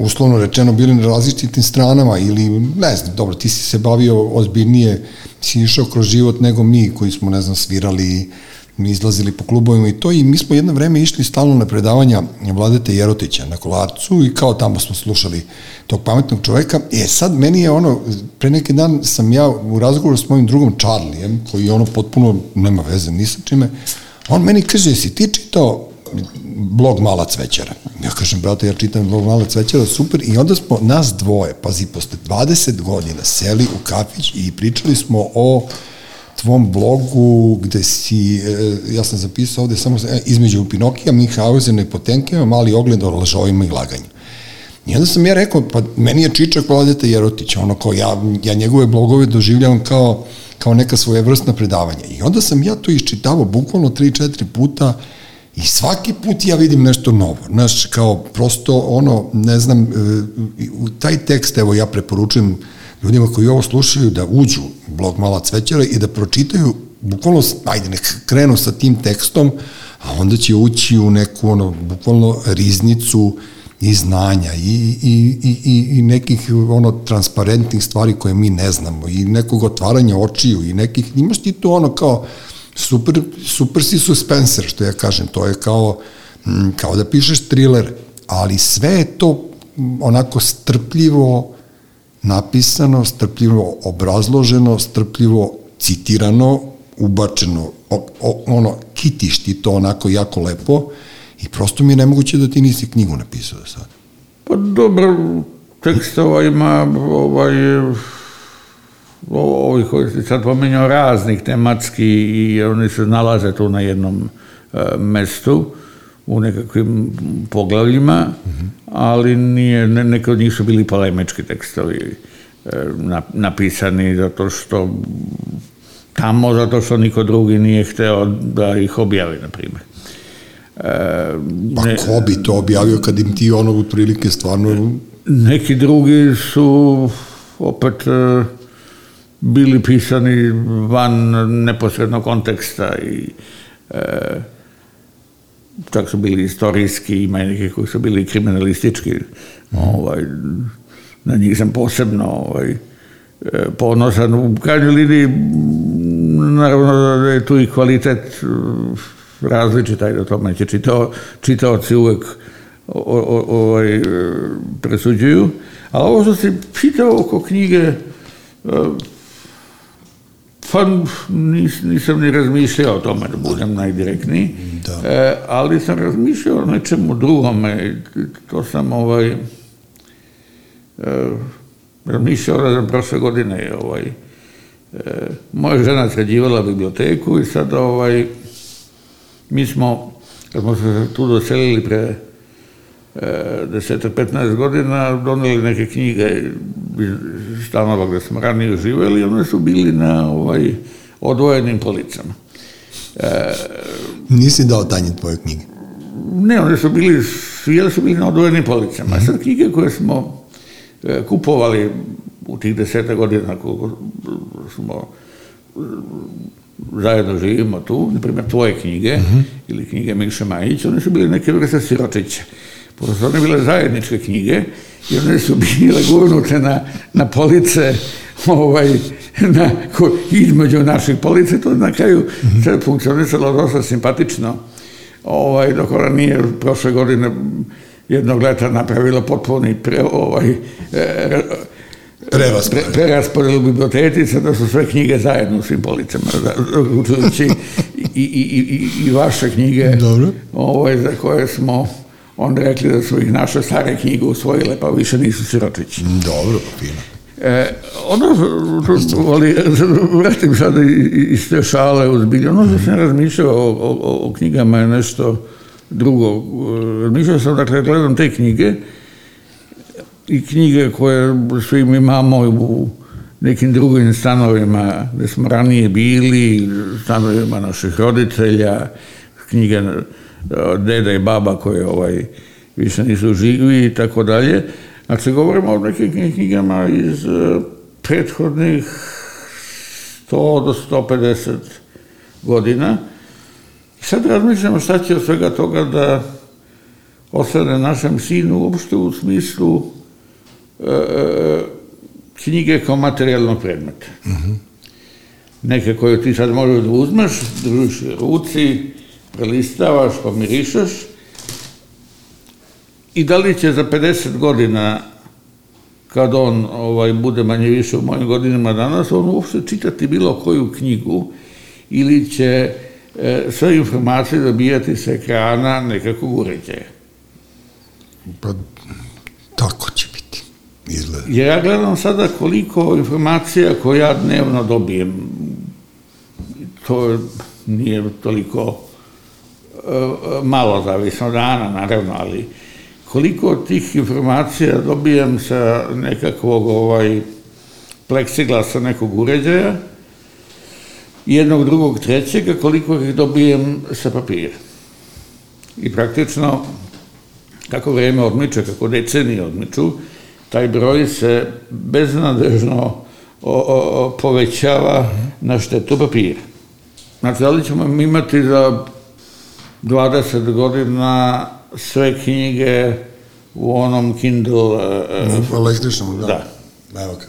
uslovno rečeno bili na različitim stranama ili ne znam, dobro, ti si se bavio ozbiljnije, si išao kroz život nego mi koji smo, ne znam, svirali, mi izlazili po klubovima i to i mi smo jedno vreme išli stalno na predavanja Vladete Jerotića na Kolarcu i kao tamo smo slušali tog pametnog čoveka. E sad meni je ono, pre neki dan sam ja u razgovoru s mojim drugom Charlijem, koji ono potpuno nema veze ni sa čime, on meni kaže, si ti čitao blog Mala cvećara. Ja kažem, brate, ja čitam blog Mala cvećara, super, i onda smo nas dvoje, pazi, posle 20 godina seli u kafić i pričali smo o tvom blogu gde si, e, ja sam zapisao ovde samo e, između Pinokija, Mihauzena i Potenkima, mali ogled o lažovima i laganju. I onda sam ja rekao, pa meni je Čičak Vladeta Jerotić, ono kao ja, ja njegove blogove doživljavam kao, kao neka svojevrsna predavanja. I onda sam ja to iščitavao bukvalno 3-4 puta, I svaki put ja vidim nešto novo. Znaš, kao prosto ono, ne znam, e, u taj tekst, evo ja preporučujem ljudima koji ovo slušaju da uđu u blog Mala Cvećara i da pročitaju, bukvalno, ajde, nek krenu sa tim tekstom, a onda će ući u neku, ono, bukvalno riznicu i znanja i, i, i, i nekih ono transparentnih stvari koje mi ne znamo i nekog otvaranja očiju i nekih, imaš ti to ono kao, super, super si suspenser, što ja kažem, to je kao, mm, kao da pišeš thriller, ali sve je to onako strpljivo napisano, strpljivo obrazloženo, strpljivo citirano, ubačeno, o, o, ono, kitiš ti to onako jako lepo i prosto mi je nemoguće da ti nisi knjigu napisao do sada. Pa dobro, tekstova ima ovaj, ovi koji se sad pomenjao raznih tematski i oni se nalaze tu na jednom e, mestu u nekakvim poglavljima, mm -hmm. ali nije, ne, neke od njih su bili polemički tekstovi e, na, napisani zato što tamo zato što niko drugi nije hteo da ih objavi, na primjer. E, pa ne, ko bi to objavio kad im ti ono prilike stvarno... Neki drugi su opet e, bili pisani van neposrednog konteksta i e, čak su bili istorijski, ima neki koji su bili kriminalistički. Ovaj, na njih sam posebno ovaj, e, ponosan. U krajnjoj liniji, naravno da je tu i kvalitet e, različita i da tome će čitao, čitaoci uvek ovaj, presuđuju. A ovo što si pitao oko knjige, Pa nis, nisam ni razmišljao o tome da budem najdirektniji, Da. e, ali sam razmišljao o nečemu drugome. To sam ovaj, e, razmišljao da sam prošle godine ovaj, e, moja žena sređivala biblioteku i sad ovaj, mi smo, kad smo se tu doselili pre 10-15 godina, doneli neke knjige iz stanova gde smo ranije živeli i one su bili na ovaj, odvojenim policama. Nisi dao Tanji tvoje knjige. Ne, one su bili, svi su bili na odvojenim policama. A sad knjige koje smo e, kupovali u tih deseta godina koliko smo e, zajedno živimo tu, na primjer tvoje knjige ili knjige Mikše Majić, one su bile neke vrste siročiće. Pošto one bile zajedničke knjige i one su bile gurnute na, na police ovaj, na, ko, između naših police, to na kraju sve funkcionisalo dosta simpatično ovaj, dok ona nije prošle godine jednog leta napravila potpuni pre, ovaj, e, Preraspored. pre, biblioteci, sada su sve knjige zajedno u svim policama, da- uključujući i, i, i, i, i vaše knjige, Dobro. ovaj, za koje smo onda rekli da su ih naše stare knjige usvojile, pa više nisu siročići. Dobro, pa fino. E, ono, ali, vratim sada iz te šale uzbilje, ono što sam razmišljao o, o, o- knjigama je nešto drugo. Razmišljao sam, dakle, gledam te knjige i knjige koje svi mi imamo u nekim drugim stanovima gde smo ranije bili, stanovima naših roditelja, knjige e, deda i baba koje ovaj, više nisu živi i tako dalje. Znači, govorimo o nekim knjigama iz e, prethodnih 100 do 150 godina. Sad razmišljamo šta će od svega toga da ostane našem sinu uopšte u smislu e, knjige kao materijalnog predmeta. Neke koje ti sad možeš da uzmeš, držiš ruci, prelistavaš, pomirišaš i da li će za 50 godina kad on ovaj, bude manje više u mojim godinama danas, on uopšte čitati bilo koju knjigu ili će e, sve informacije dobijati sa ekrana nekakvog uređaja. Pa, tako će biti. Izgleda. Jer ja gledam sada koliko informacija koje ja dnevno dobijem, to nije toliko malo zavisno dana, naravno, ali koliko tih informacija dobijem sa nekakvog ovaj, pleksiglasa nekog uređaja, jednog, drugog, trećeg, a koliko ih dobijem sa papira. I praktično, kako vreme odmiče, kako decenije odmiču, taj broj se beznadežno o, o, povećava na štetu papira. Znači, da li ćemo imati za 20 godina sve knjige u onom Kindle... e, U električnom, da. Da. Evo ga.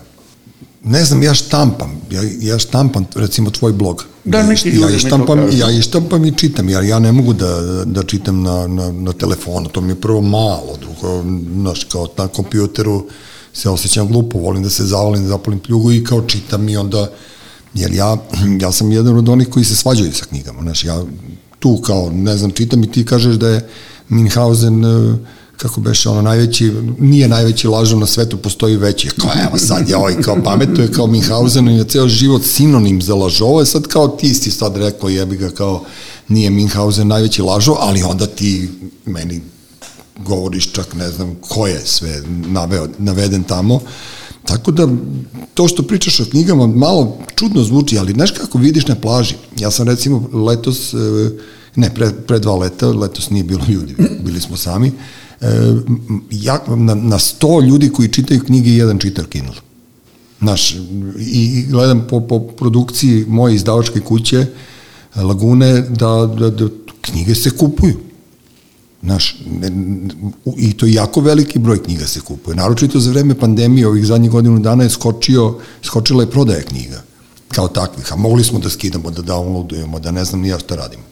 Ne znam, ja štampam, ja, ja štampam recimo tvoj blog. Da, neki ja, ljudi i mi to štampam, kažu. ja i štampam i čitam, jer ja ne mogu da, da čitam na, na, na telefonu, to mi je prvo malo, drugo, znaš, kao na kompjuteru se osjećam glupo, volim da se zavalim, da zapalim pljugu i kao čitam i onda, jer ja, ja sam jedan od onih koji se svađaju sa knjigama, znaš, ja tu kao, ne znam, čitam i ti kažeš da je Minhausen, eh, kako beše ono najveći, nije najveći lažov na svetu, postoji veći. Kao evo sad je ovaj kao pametuje kao Minhausen i je ceo život sinonim za lažova, sad kao ti si sad rekao jebi ga kao nije Minhausen najveći lažov, ali onda ti meni govoriš čak ne znam ko je sve naveo, naveden tamo. Tako da, to što pričaš o knjigama malo čudno zvuči, ali znaš kako vidiš na plaži. Ja sam recimo letos, e, ne, pre, pre dva leta, letos nije bilo ljudi, bili smo sami, e, ja, na, na sto ljudi koji čitaju knjige, jedan čitar Kindle. Znaš, i, i gledam po, po produkciji moje izdavačke kuće, Lagune, da, da, da knjige se kupuju. U- i to jako veliki broj knjiga se kupuje. Naročito za vreme pandemije ovih zadnjih godinu dana je skočio, skočila je prodaja knjiga kao takvih, a mogli smo da skidamo, da downloadujemo, da ne znam ni ja šta radimo.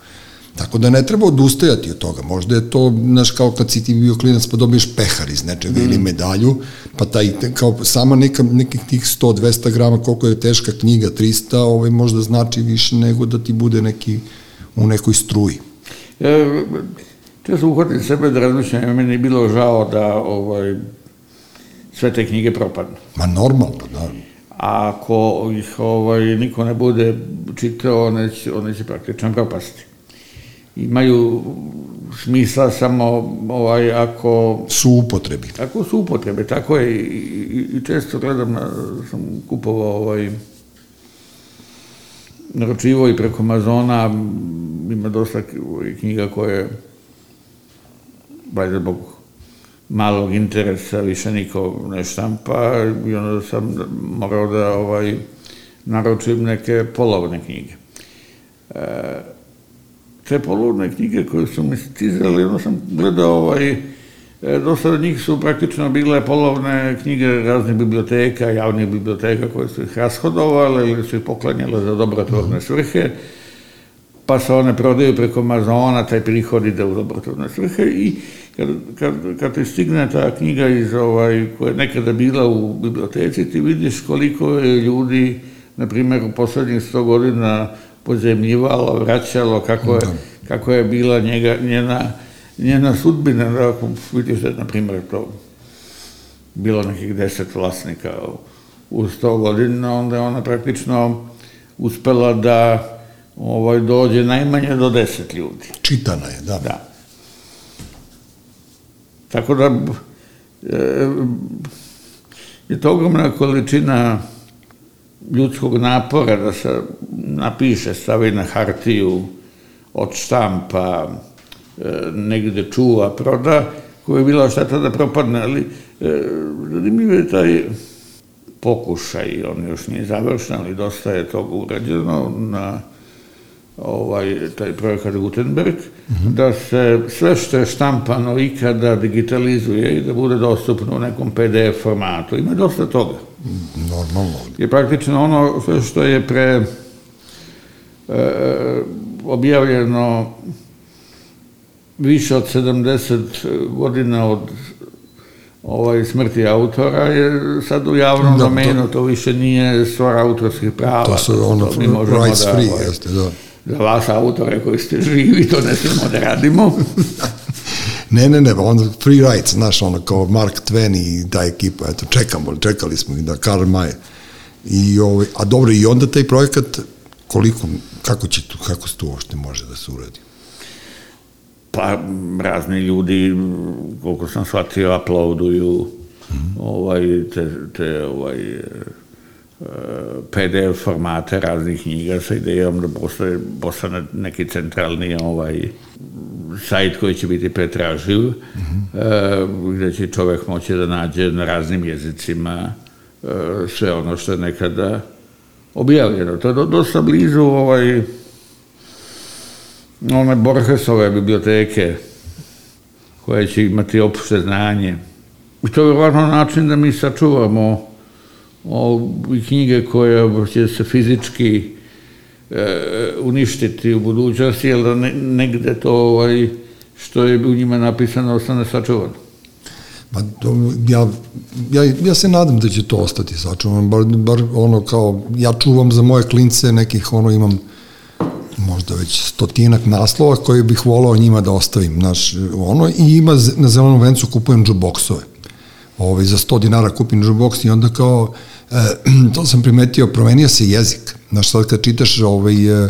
Tako da ne treba odustajati od toga. Možda je to, znaš, kao kad si ti bio klinac pa dobiješ pehar iz nečega mm. ili medalju, pa taj, kao sama neka, nekih tih 100-200 grama, koliko je teška knjiga, 300, ovaj, možda znači više nego da ti bude neki u nekoj struji. E, često uhvatim sebe da razmišljam, meni je bilo žao da ovaj, sve te knjige propadnu. Ma normalno, da. A ako ih ovaj, niko ne bude čitao, one će, one će praktično propasti imaju smisla samo ovaj, ako... Su upotrebi. Ako su upotrebe, tako je. I, i, i često gledam, na, sam kupovao ovaj, naročivo i preko Amazona, ima dosta knjiga koje, valjda zbog malog interesa, više niko ne štampa i onda sam morao da ovaj, naročim neke polovne knjige. E, te polovne knjige koje su mi stizali, onda sam gledao ovaj, e, dosta od njih su praktično bile polovne knjige raznih biblioteka, javnih biblioteka koje su ih rashodovale ili su ih poklanjale za dobrotvorne svrhe, pa se one prodaju preko Amazona, taj prihod ide u dobrotvorne svrhe i kad, kad, kad ti stigne ta knjiga iz ovaj, koja je nekada bila u biblioteci, ti vidiš koliko je ljudi, na primjer, u poslednjih sto godina pozemljivalo, vraćalo, kako je, kako je bila njega, njena, njena sudbina, da ako vidiš da, na primjer, to bilo nekih deset vlasnika u sto godina, onda je ona praktično uspela da ovaj, dođe najmanje do deset ljudi. Čitana je, da. Da. Tako da e, je to ogromna količina ljudskog napora da se napiše, stavi na hartiju, od štampa, e, negde čuva, proda, koja je bila šteta da propadne, ali e, zanimljiv je taj pokušaj, on još nije završen, ali dosta je toga urađeno na ovaj, taj projekat Gutenberg, mm -hmm. da se sve što je štampano ikada digitalizuje i da bude dostupno u nekom PDF formatu. Ima dosta toga. Normalno. Je praktično ono sve što je pre e, objavljeno više od 70 godina od ovaj smrti autora je sad u javnom da, domenu, to, to više nije stvar autorskih prava. To su ono to, to rights da, free, ovaj, jeste, da za vas autore koji ste živi, to ne smemo da radimo. ne, ne, ne, on free rights, znaš, ono kao Mark Twain i ta ekipa, eto, čekamo, čekali smo i da Karl May. I, ovaj, a dobro, i onda taj projekat, koliko, kako će tu, kako se tu uopšte može da se uradi? Pa, razni ljudi, koliko sam shvatio, uploaduju mm -hmm. ovaj, te, te ovaj, PDF formate raznih knjiga sa idejom da postane, postane neki centralni ovaj sajt koji će biti pretraživ, mm -hmm. gde će čovek moći da nađe na raznim jezicima e, sve ono što je nekada objavljeno. To je dosta blizu ovaj one Borgesove biblioteke koje će imati opšte znanje. I to je važno način da mi sačuvamo o, knjige koje će se fizički e, uništiti u budućnosti, jer da ne, negde to ovaj, što je u njima napisano ostane sačuvano. Pa, to, ja, ja, ja se nadam da će to ostati sačuvano, bar, bar ono kao, ja čuvam za moje klince nekih, ono imam možda već stotinak naslova koje bih volao njima da ostavim, naš, ono, i ima na zelenom vencu kupujem džuboksove ovaj, za 100 dinara kupim jukebox i onda kao, e, to sam primetio, promenio se jezik. Znaš, sad kad čitaš ovaj, e,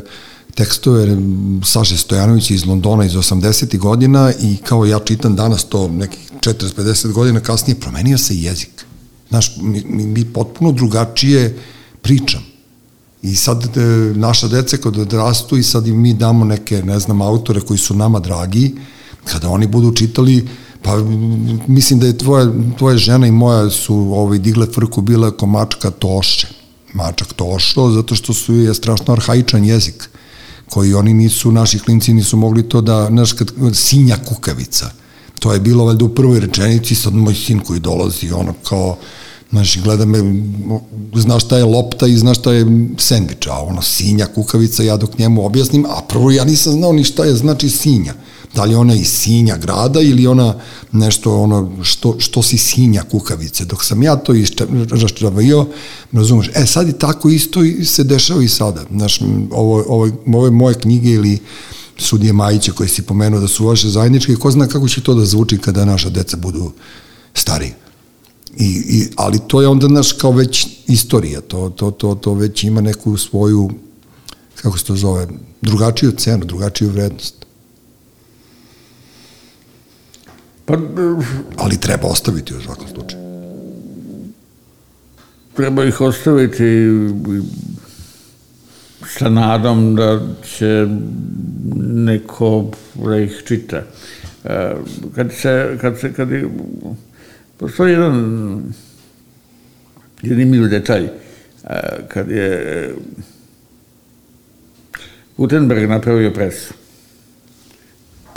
tekstove Saše Stojanovića iz Londona iz 80. godina i kao ja čitam danas to nekih 40-50 godina kasnije, promenio se jezik. Znaš, mi, mi potpuno drugačije pričam. I sad e, naša deca kad odrastu i sad im mi damo neke, ne znam, autore koji su nama dragi, kada oni budu čitali Pa mislim da je tvoja, tvoja žena i moja su ovaj, digle frku bila ko mačka tošće. Mačak tošo, zato što su je strašno arhaičan jezik koji oni nisu, naši klinci nisu mogli to da, znaš, kad, sinja kukavica. To je bilo valjda u prvoj rečenici, sad moj sin koji dolazi, ono kao, Znaš, gleda me, znaš šta je lopta i znaš šta je sendvič, a ono sinja, kukavica, ja dok njemu objasnim, a prvo ja nisam znao ni šta je znači sinja. Da li ona iz sinja grada ili ona nešto ono što, što si sinja kukavice. Dok sam ja to raščavio, razumeš, e sad i tako isto se dešava i sada. Znaš, ovo, ovo, ove moje knjige ili sudije Majića koje si pomenuo da su vaše zajedničke, ko zna kako će to da zvuči kada naša deca budu stariji. I, i, ali to je onda naš kao već istorija, to, to, to, to već ima neku svoju, kako se to zove, drugačiju cenu, drugačiju vrednost. Pa, ali treba ostaviti u svakom slučaju. Treba ih ostaviti sa nadom da će neko da ih čita. E, kad se, kad se, kad je, postoji jedan zanimljiv detalj, e, kad je Gutenberg napravio presu,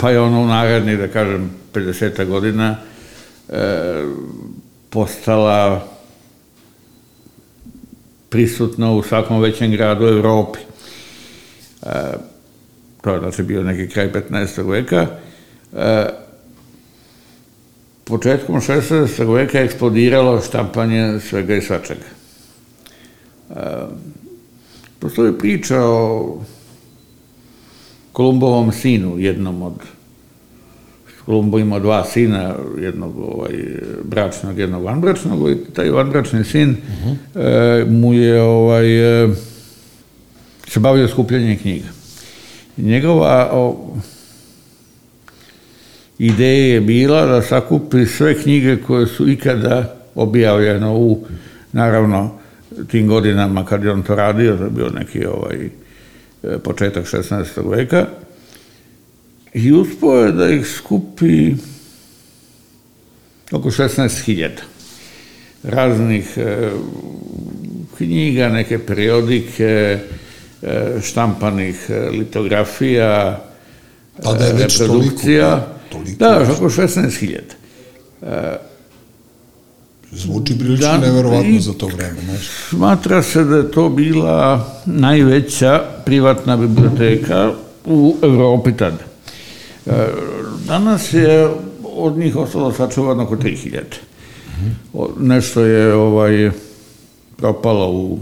pa je ono u naredni, da kažem, 50 godina e, postala prisutna u svakom većem gradu Evropi. E, to je znači bio neki kraj 15. veka. E, početkom 16. veka je eksplodiralo štampanje svega i svačega. E, postoji priča o Kolumbovom sinu, jednom od Kolumbo imao dva sina, jednog ovaj, bračnog, jednog vanbračnog, i taj vanbračni sin uh -huh. e, mu je ovaj, e, se bavio skupljanjem knjiga. Njegova o, ideja je bila da sakupi sve knjige koje su ikada objavljene u, naravno, tim godinama kad je on to radio, to je bio neki ovaj, e, početak 16. veka, i uspio je da ih skupi oko 16.000 raznih e, knjiga, neke periodike, e, štampanih e, litografija, pa da je već reprodukcija. Toliko, toliko da, oko 16.000. E, Zvuči prilično da, neverovatno za to vreme. Znaš. Smatra se da je to bila najveća privatna biblioteka u Evropi tada. Danas je od njih ostalo sačuvano oko 3000. Nešto je ovaj propalo u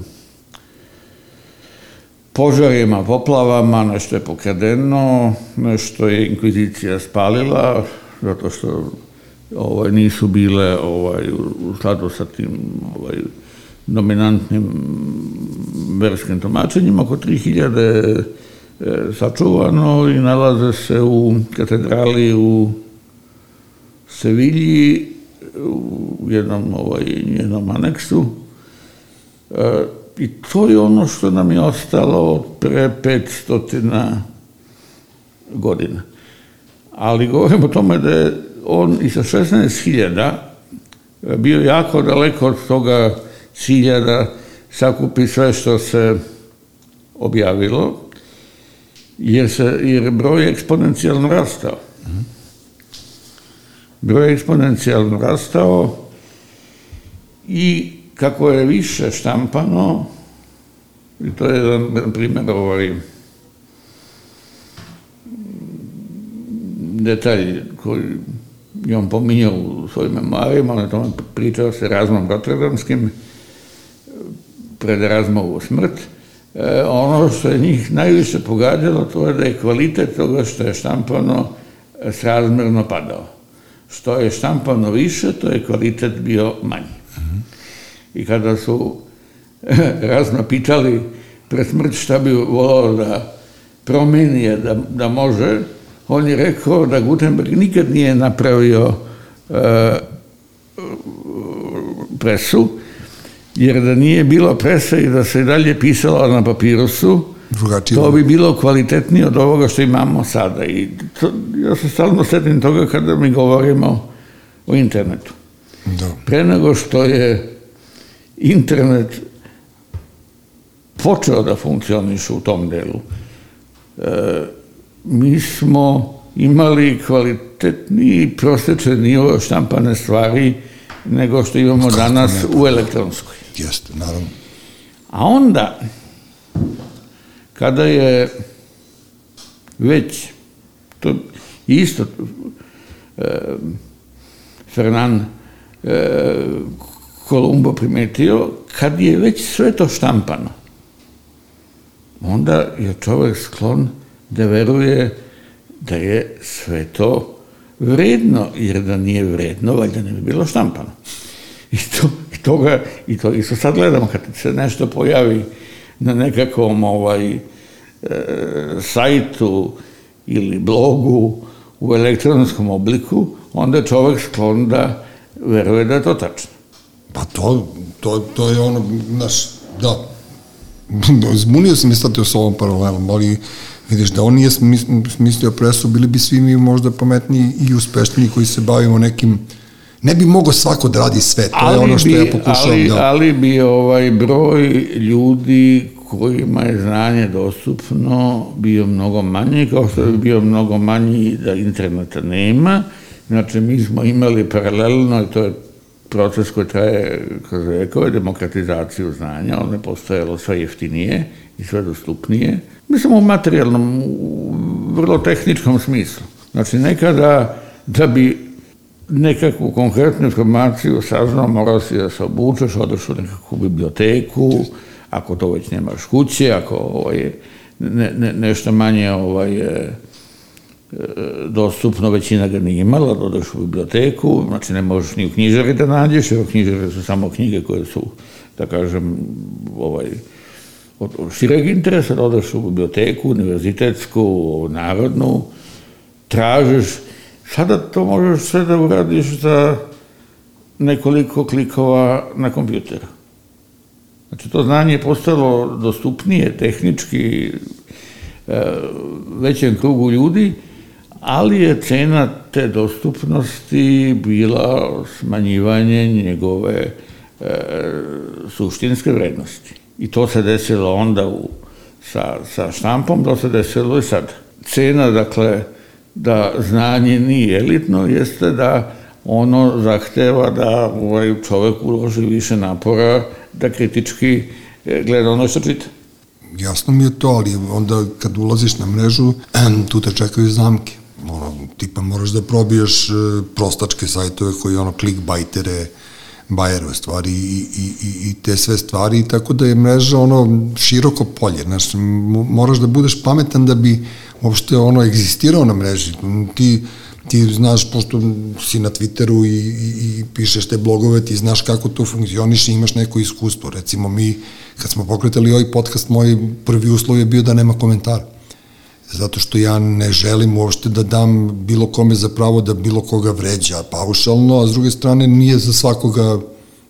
požarima, poplavama, nešto je pokradeno, nešto je inkvizicija spalila, zato što ovaj, nisu bile ovaj, u skladu sa tim ovaj, dominantnim verskim tumačenjima, oko 3000 E, sačuvano i nalaze se u katedrali u Sevilji u jednom ovaj, njenom aneksu. E, I to je ono što nam je ostalo od pre 500 godina. Ali govorim o tome da je on i sa 16.000 bio jako daleko od toga cilja da sakupi sve što se objavilo, jer, se, jer broj je eksponencijalno rastao. Broj je eksponencijalno rastao i kako je više štampano, i to je jedan primjer ovaj detalj koji je on pominjao u svojim memoarima, on je tome pričao se Razmom Rotterdamskim pred Razmovu smrt, e, ono što je njih najviše pogađalo, to je da je kvalitet toga što je štampano srazmerno padao. Što je štampano više, to je kvalitet bio manji. Mm -hmm. I kada su razno pitali pred smrt šta bi volao da promeni, da, da može, on je rekao da Gutenberg nikad nije napravio e, presu, jer da nije bilo prese i da se dalje pisalo na papirusu, Drugačije. to bi bilo kvalitetnije od ovoga što imamo sada. I to, ja se stalno setim toga kada mi govorimo o internetu. Da. Pre nego što je internet počeo da funkcioniše u tom delu, e, mi smo imali kvalitetni i prosečni nivo štampane stvari nego što imamo danas u elektronskoj. Jeste, naravno. A onda, kada je već, to isto e, Fernan e, Kolumbo primetio, kad je već sve to štampano, onda je čovek sklon da veruje da je sve to vredno, jer da nije vredno, valjda ne bi bilo štampano. I to, toga, i to isto sad gledamo, kad se nešto pojavi na nekakvom ovaj, e, sajtu ili blogu u elektronskom obliku, onda čovek sklon da veruje da je to tačno. Pa to, to, to je ono, znaš, da, zbunio sam mi sad s ovom paralelom, ali vidiš da on nije smis- smislio presu, bili bi svi mi možda pametniji i uspešniji koji se bavimo nekim, ne bi mogao svako da radi sve, to je ono što bi, ja pokušavam ali, da... Ali bi ovaj broj ljudi kojima je znanje dostupno bio mnogo manji, kao što bi bio mnogo manji da interneta nema. Znači, mi smo imali paralelno, i to je proces koji traje kroz vekove, demokratizaciju znanja, ono je postojalo sve jeftinije i sve dostupnije. Mislim u materijalnom, u vrlo tehničkom smislu. Znači, nekada da bi nekakvu konkretnu informaciju saznao, morao si da se obučeš, odeš u nekakvu biblioteku, ako to već nemaš kuće, ako ovaj, ne, ne, nešto manje ovaj, e, e, dostupno, većina ga nije imala, da odeš u biblioteku, znači ne možeš ni u knjižari da nađeš, jer knjižare su samo knjige koje su, da kažem, ovaj, od, šireg interesa, da odeš u biblioteku, univerzitetsku, narodnu, tražiš, sada to možeš sve da uradiš za nekoliko klikova na kompjuteru. Znači, to znanje je postalo dostupnije, tehnički, e, većem krugu ljudi, ali je cena te dostupnosti bila smanjivanje njegove e, suštinske vrednosti. I to se desilo onda u, sa, sa štampom, to se desilo i sad. Cena, dakle, da znanje nije elitno, jeste da ono zahteva da ovaj čovek uloži više napora da kritički e, gleda ono što čita. Jasno mi je to, ali onda kad ulaziš na mrežu, tu te čekaju zamke. Ono, tipa moraš da probiješ e, prostačke sajtove koji ono clickbaitere, bajerove stvari i, i, i, i te sve stvari, tako da je mreža ono široko polje, znaš, moraš da budeš pametan da bi uopšte ono egzistirao na mreži. Ti, ti znaš, pošto si na Twitteru i, i, i pišeš te blogove, ti znaš kako to funkcioniš i imaš neko iskustvo. Recimo mi, kad smo pokretali ovaj podcast, moj prvi uslov je bio da nema komentara. Zato što ja ne želim uopšte da dam bilo kome za pravo da bilo koga vređa paušalno, a s druge strane nije za svakoga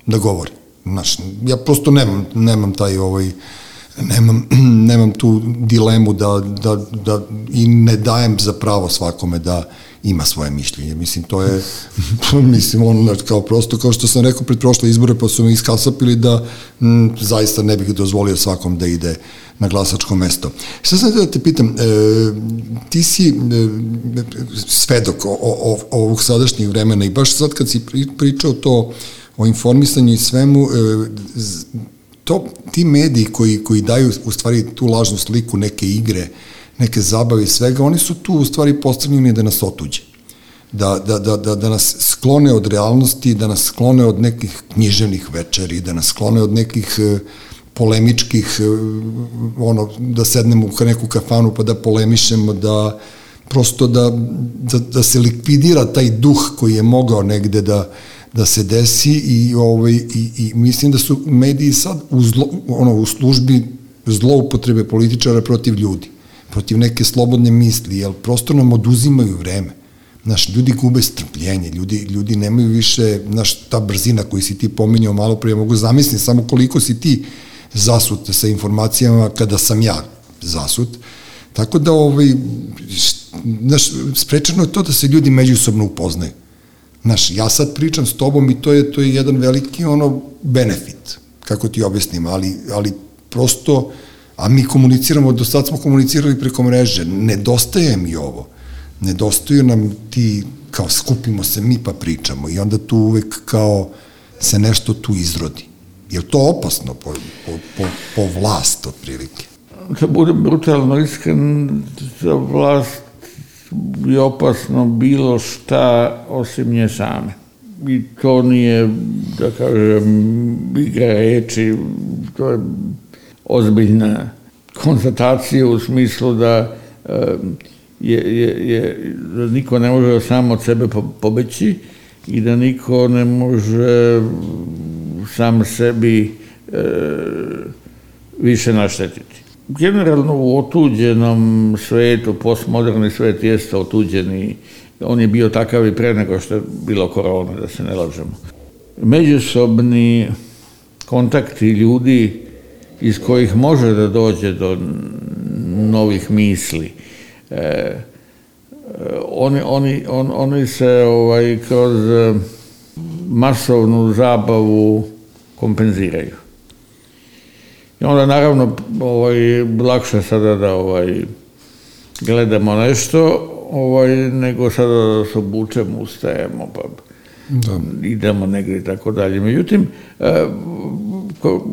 da govori. Znaš, ja prosto nemam, nemam taj ovaj, nemam, nemam tu dilemu da, da, da i ne dajem za pravo svakome da ima svoje mišljenje. Mislim, to je, mislim, ono, kao prosto, kao što sam rekao pred prošle izbore, pa su mi iskasapili da m, zaista ne bih dozvolio svakom da ide na glasačko mesto. Šta sam da te pitam, e, ti si e, svedok o, o, ovog sadašnjeg vremena i baš sad kad si pričao to o informisanju i svemu, e, to, ti mediji koji, koji daju u stvari tu lažnu sliku neke igre, neke zabave i svega, oni su tu u stvari postavljeni da nas otuđe. Da, da, da, da, da nas sklone od realnosti, da nas sklone od nekih književnih večeri, da nas sklone od nekih e, polemičkih, e, ono, da sednemo u neku kafanu pa da polemišemo, da prosto da, da, da se likvidira taj duh koji je mogao negde da, da se desi i, ovaj, i, i mislim da su mediji sad u, zlo, ono, u službi zloupotrebe političara protiv ljudi, protiv neke slobodne misli, jer prosto nam oduzimaju vreme. Naš, ljudi gube strpljenje, ljudi, ljudi nemaju više, naš, ta brzina koju si ti pominjao malo prije, mogu zamisliti samo koliko si ti zasut sa informacijama kada sam ja zasut. Tako da, ovaj, znaš, sprečeno je to da se ljudi međusobno upoznaju. Znaš, ja sad pričam s tobom i to je, to je jedan veliki ono benefit, kako ti objasnim, ali, ali prosto, a mi komuniciramo, do sad smo komunicirali preko mreže, nedostaje mi ovo. Nedostaju nam ti kao skupimo se mi pa pričamo i onda tu uvek kao se nešto tu izrodi. Je to opasno po, po, po, po vlast, otprilike? Da budem brutalno iskren, za vlast je opasno bilo šta osim nje same. I to nije, da kažem, igra reči, to je ozbiljna konstatacija u smislu da je, je, je, da niko ne može sam od sebe pobeći i da niko ne može sam sebi e, više naštetiti. Generalno u otuđenom svetu, postmoderni svet jeste otuđeni, on je bio takav i pre nego što je bilo korona, da se ne lažemo. Međusobni kontakti ljudi iz kojih može da dođe do novih misli, e, oni, oni, on, oni se ovaj, kroz masovnu zabavu kompenziraju. I onda naravno ovaj, lakše sada da ovaj, gledamo nešto ovaj, nego sada da se obučemo, ustajemo, pa da. idemo negdje i tako dalje. Međutim, e, ko,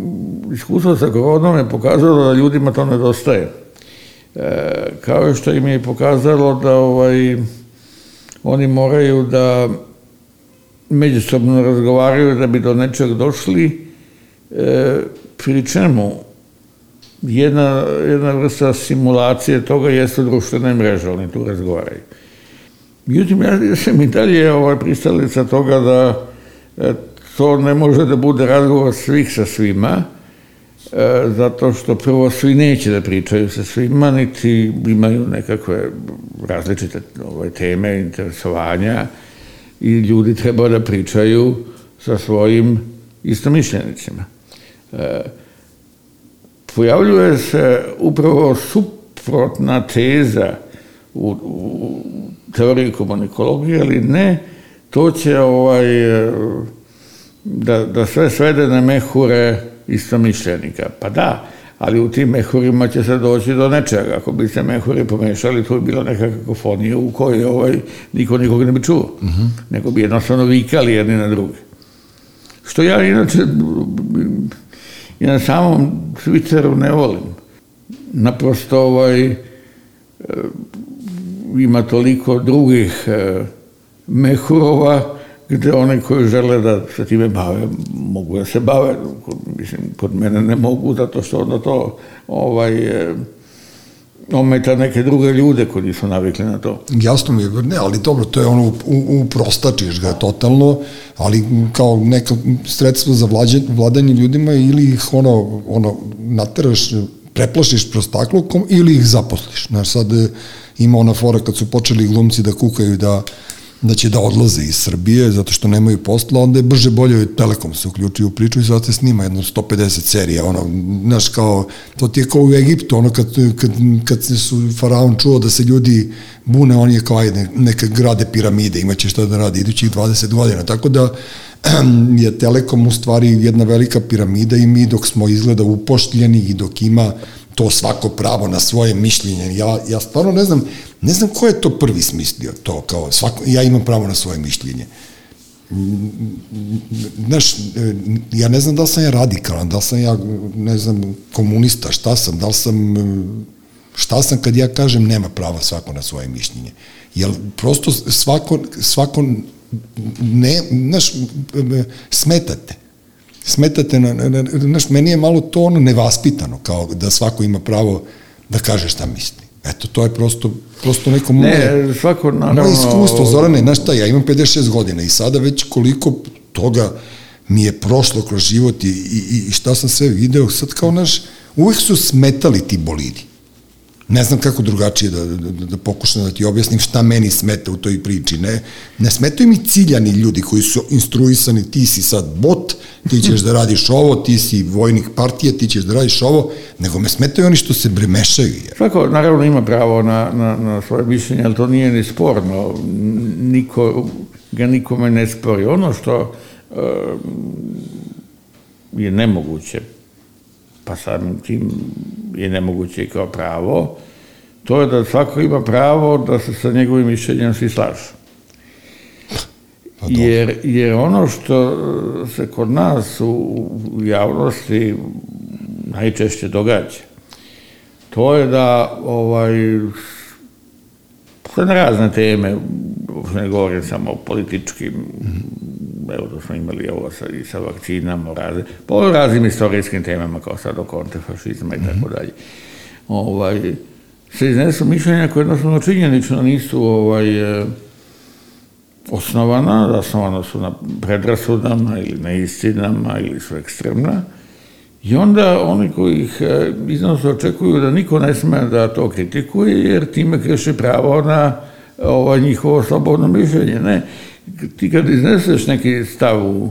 iskustvo sa koronom je pokazalo da ljudima to nedostaje. E, kao što im je pokazalo da ovaj, oni moraju da međusobno razgovaraju da bi do nečeg došli, e, pri čemu jedna, jedna vrsta simulacije toga jeste društvene mreže, oni tu razgovaraju. Međutim, ja sam i dalje ovaj, pristalica toga da e, to ne može da bude razgovor svih sa svima, e, zato što prvo svi neće da pričaju sa svima, niti imaju nekakve različite ove, teme, interesovanja i ljudi treba da pričaju sa svojim istomišljenicima. E, pojavljuje se upravo suprotna teza u, u teoriji komunikologije, ali ne, to će ovaj, da, da sve svede na mehure istomišljenika. Pa da, ali u tim mehurima će se doći do nečega. Ako bi se mehuri pomešali, to bi bila neka kakofonija u kojoj ovaj, niko nikog ne bi čuo. Uh mhm. -huh. Nego bi jednostavno vikali jedni na druge. Što ja inače i na samom Twitteru ne volim. Naprosto ovaj, e, ima toliko drugih e, mehurova gde one koji žele da se time bave, mogu da se bave, mislim, kod mene ne mogu, zato što onda to ovaj, e, ometa neke druge ljude koji nisu navikli na to. Jasno mi je, ne, ali dobro, to je ono, uprostačiš ga totalno, ali kao neka sredstvo za vlađe, vladanje ljudima ili ih ono, ono, nateraš, preplašiš prostaklukom ili ih zaposliš. Znaš, sad e, ima ona fora kad su počeli glumci da kukaju da da će da odlaze iz Srbije zato što nemaju posla, onda je brže bolje Telekom se uključio u priču i sad se snima jedno 150 serija, ono, znaš, kao, to ti je kao u Egiptu, ono, kad, kad, kad su faraon čuo da se ljudi bune, on je kao, ajde, neka grade piramide, imaće šta da radi idućih 20 godina, tako da je Telekom u stvari jedna velika piramida i mi dok smo izgleda upoštljeni i dok ima to svako pravo na svoje mišljenje. Ja, ja stvarno ne znam, ne znam ko je to prvi smislio to, kao svako, ja imam pravo na svoje mišljenje. Znaš, ja ne znam da li sam ja radikalan, da li sam ja, ne znam, komunista, šta sam, da li sam, šta sam kad ja kažem nema prava svako na svoje mišljenje. Jer prosto svako, svako ne, znaš, smetate smetate, na, na, znaš, meni je malo to ono nevaspitano, kao da svako ima pravo da kaže šta misli. Eto, to je prosto, prosto neko moje, ne, svako, naravno, moje iskustvo. Zorane, znaš šta, ja imam 56 godina i sada već koliko toga mi je prošlo kroz život i, i, i šta sam sve video, sad kao naš, uvek su smetali ti bolidi ne znam kako drugačije da, da, da pokušam da ti objasnim šta meni smeta u toj priči. Ne, ne smetaju mi ciljani ljudi koji su instruisani, ti si sad bot, ti ćeš da radiš ovo, ti si vojnik partije, ti ćeš da radiš ovo, nego me smetaju oni što se bremešaju. Svako, naravno, ima pravo na, na, na svoje mišljenje, ali to nije ni sporno. Niko, ga nikome ne spori. Ono što uh, je nemoguće pa samim tim je nemoguće i kao pravo, to je da svako ima pravo da se sa njegovim mišljenjem svi slažu. dobro. Jer, jer ono što se kod nas u javnosti najčešće događa, to je da ovaj, sve na razne teme, ne govorim samo o političkim, evo da smo imali ovo sa, i sa vakcinama, razne, po raznim istorijskim temama kao sad o kontrafašizma i tako dalje. Ovaj, se iznesu mišljenja koje jednostavno činjenično nisu ovaj, eh, osnovana, zasnovana su na predrasudama ili na istinama ili su ekstremna. I onda oni koji ih eh, iznose očekuju da niko ne sme da to kritikuje, jer time kreše pravo na ovaj, njihovo slobodno mišljenje. Ne, ti kad izneseš neki stav u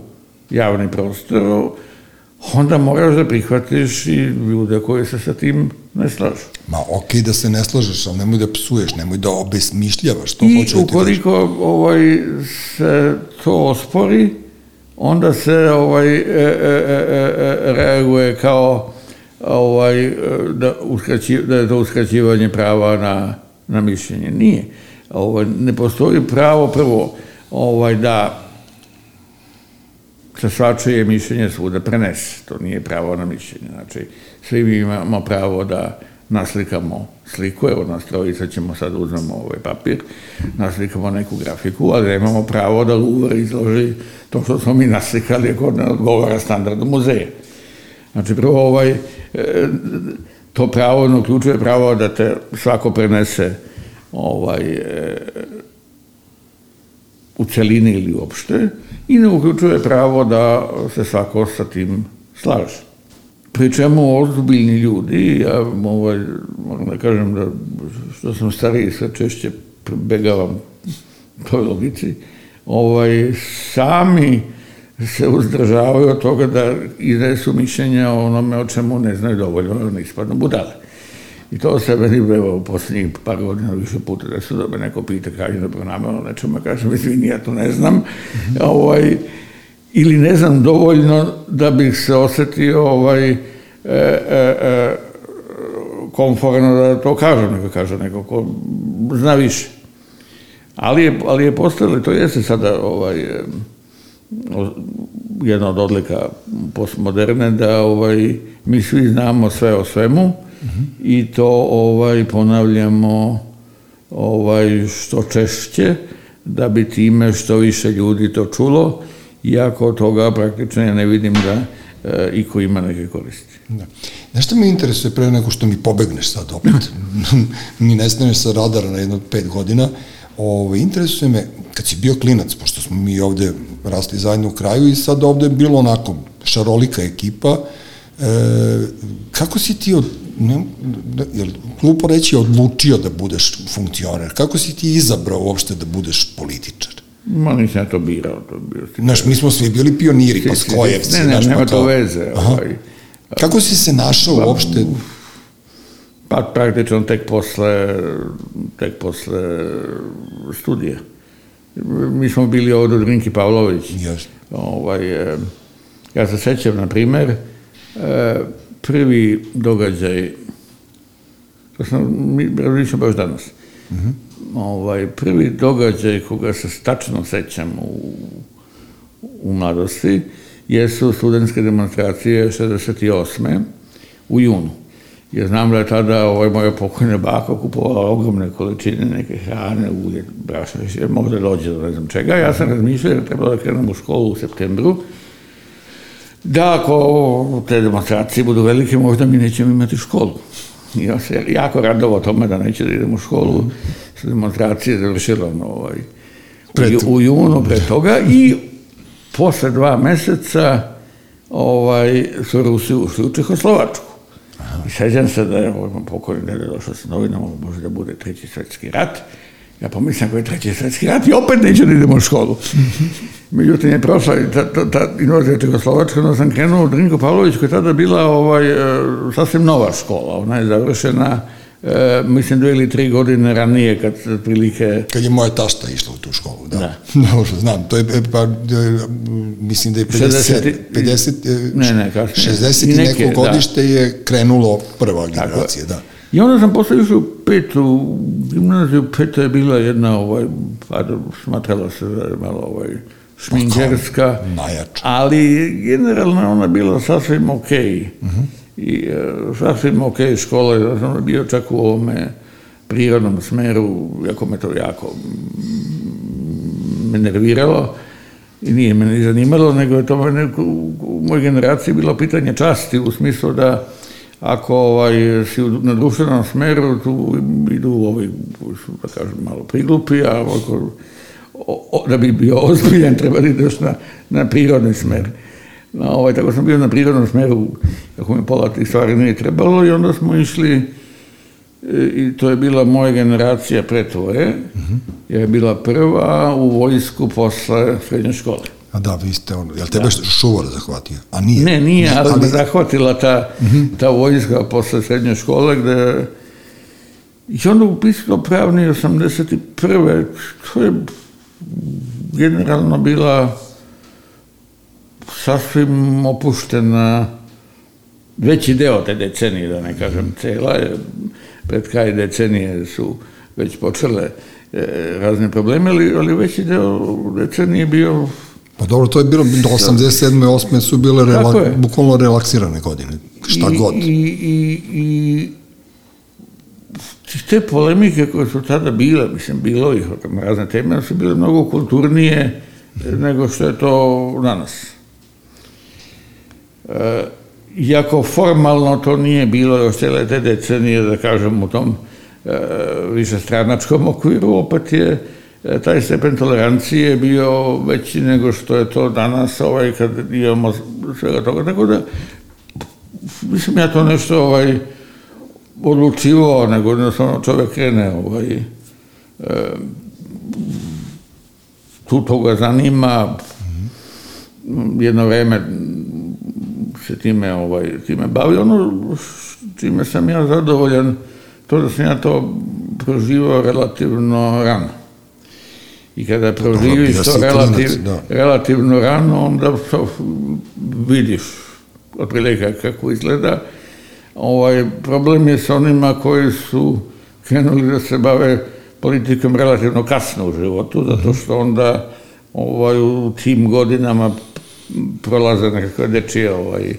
javni prostor, onda moraš da prihvatiš i ljude koji se sa tim ne slažu. Ma okej da se ne slažeš, ali nemoj da psuješ, nemoj da obesmišljavaš, to I hoću da ti ukoliko ovaj, se to ospori, onda se ovaj, e, e, e, e, reaguje kao ovaj, e, da, uskraći, da je to uskraćivanje prava na, na mišljenje. Nije. Ovaj, ne postoji pravo prvo ovaj, da se svačije mišljenje svuda prenese. To nije pravo na mišljenje. Znači, svi mi imamo pravo da naslikamo sliku, evo nas trojica ćemo sad uzmemo ovaj papir, naslikamo neku grafiku, ali nemamo pravo da Louvre izloži to što smo mi naslikali ako ne odgovara standardu muzeja. Znači, prvo ovaj, e, to pravo uključuje pravo da te svako prenese ovaj, e, u celini ili uopšte i ne uključuje pravo da se svako sa tim slaže. Pri čemu ozbiljni ljudi, ja ovaj, moram da kažem da što sam stariji sve češće begavam toj logici, ovaj, sami se uzdržavaju od toga da iznesu mišljenja o onome o čemu ne znaju dovoljno, ne ispadnu budale. I to se meni evo u posljednjih par godina više puta da se da me neko pita kaže da pronameno nečemu, kažem, izvini, ja to ne znam. ovaj, ili ne znam dovoljno da bih se osetio ovaj, e, e, e, komforno da to kažem, nego kaže neko ko zna više. Ali je, ali je postalo, to jeste sada ovaj, jedna od odlika postmoderne, da ovaj, mi svi znamo sve o svemu i to ovaj, ponavljamo ovaj, što češće, da bi time što više ljudi to čulo, iako toga praktično ja ne vidim da e, iko ima neke koristi. Da. Znaš što me interesuje pre nego što mi pobegneš sad opet, mi nestaneš sa radara na jedno pet godina, Ove, interesuje me, kad si bio klinac, pošto smo mi ovde rasli zajedno u kraju i sad ovde je bilo onako šarolika ekipa, e, kako si ti od, ne, da, jel, glupo reći, odlučio da budeš funkcioner? Kako si ti izabrao uopšte da budeš političar? Ma nisam ja to birao, to je bio si- Znaš, mi smo svi bili pioniri, pa skojevci. Ne, ne, znaš, nema pa to veze. Ovaj, Kako si se našao uopšte? Pa praktično tek posle, tek posle studija. Mi smo bili ovdje od Rinki Pavlović. Jasno. Ovaj, ja se sećam, na primer, e, prvi događaj, to sam, mi razmišljam baš danas, ovaj, prvi događaj koga se tačno sećam u, u mladosti jesu studentske demonstracije 68. u junu. Jer znam da je tada ovaj, moja pokojna baka kupovala ogromne količine neke hrane, ulje, brašna, možda dođe do ne znam čega. Ja sam razmišljao da trebalo da krenem u školu u septembru, da ako te demonstracije budu velike, možda mi nećemo imati školu. I ja se jako radovao tome da neće da idem u školu. Su demonstracije završile ono, ovaj, u, u junu pre toga i posle dva meseca ovaj, su Rusi ušli u Čehoslovačku. I sećam se da je ovaj pokojni dede došao sa novinama, ovo može da bude treći svetski rat. Ja pomislim ako je treći svetski rat i opet neću da idem u školu. Međutim je prošla i ta, ta, ta invazija Čehoslovačka, onda sam krenuo u Drinko Pavlović koja je tada bila ovaj, e, sasvim nova škola. Ona je završena, e, mislim, dve ili tri godine ranije kad se otprilike Kad je moja tašta išla u tu školu, da. Da. Dobro, znam, to je, e, pa, e, mislim da je 50, 60 50, e, Ne, ne, kasnije. 60 I neko da. godište je krenulo prva generacija, da. I onda sam posle išao u petu gimnaziju, peta je bila jedna, ovaj, pa smatrala se da je malo ovaj, šminkerska, najjača. ali generalno ona bila sasvim ok. I e, sasvim ok škola, ja sam bio čak u ovome prirodnom smeru, jako me to jako me nerviralo i nije me ni zanimalo, nego je to u, u mojoj generaciji bilo pitanje časti u smislu da ako ovaj, si u- na društvenom smeru, tu idu ovi, su, da kažem, malo priglupi, a ako, o, o, da bi bio ozbiljan, treba da ideš na, na prirodni smer. No, ovaj, tako sam bio na prirodnom smeru, kako mi pola tih stvari nije trebalo i onda smo išli e, i to je bila moja generacija pre tvoje, jer je bila prva u vojsku posle srednje škole. A da, vi ste ono, jel tebe šuvar zahvatio? A nije? Ne, nije, ali me zahvatila ta, ta vojska posle srednje škole, gde i onda upisao pravni 81. To je generalno bila sasvim opuštena veći deo te decenije, da ne kažem cela, pred kraj decenije su već počele e, razne probleme, ali, ali veći deo decenije je bio Pa dobro, to je bilo, do 87. 8. su bile rela, bukvalno relaksirane godine. Šta I, god. I, i, i te polemike koje su tada bile, mislim, bilo ih na razne teme, ali su bile mnogo kulturnije nego što je to danas. E, iako formalno to nije bilo još cijele te decenije, da kažem, u tom e, višestranačkom okviru, opet je e, taj stepen tolerancije bio veći nego što je to danas, ovaj, kad imamo svega toga. Tako da, mislim ja to nešto ovaj, odlučivao, nego jednostavno čovjek krene ovaj, e, tu to ga zanima, jedno vreme se time, ovaj, time bavi. Ono čime sam ja zadovoljan, to da sam ja to proživao relativno rano. I kada proživiš bio to relativ, klinac, da. relativno rano, onda to vidiš otprilike kako izgleda. Ovaj, problem je sa onima koji su krenuli da se bave politikom relativno kasno u životu, zato što onda ovaj, u tim godinama prolaze nekakve dečije, ovaj,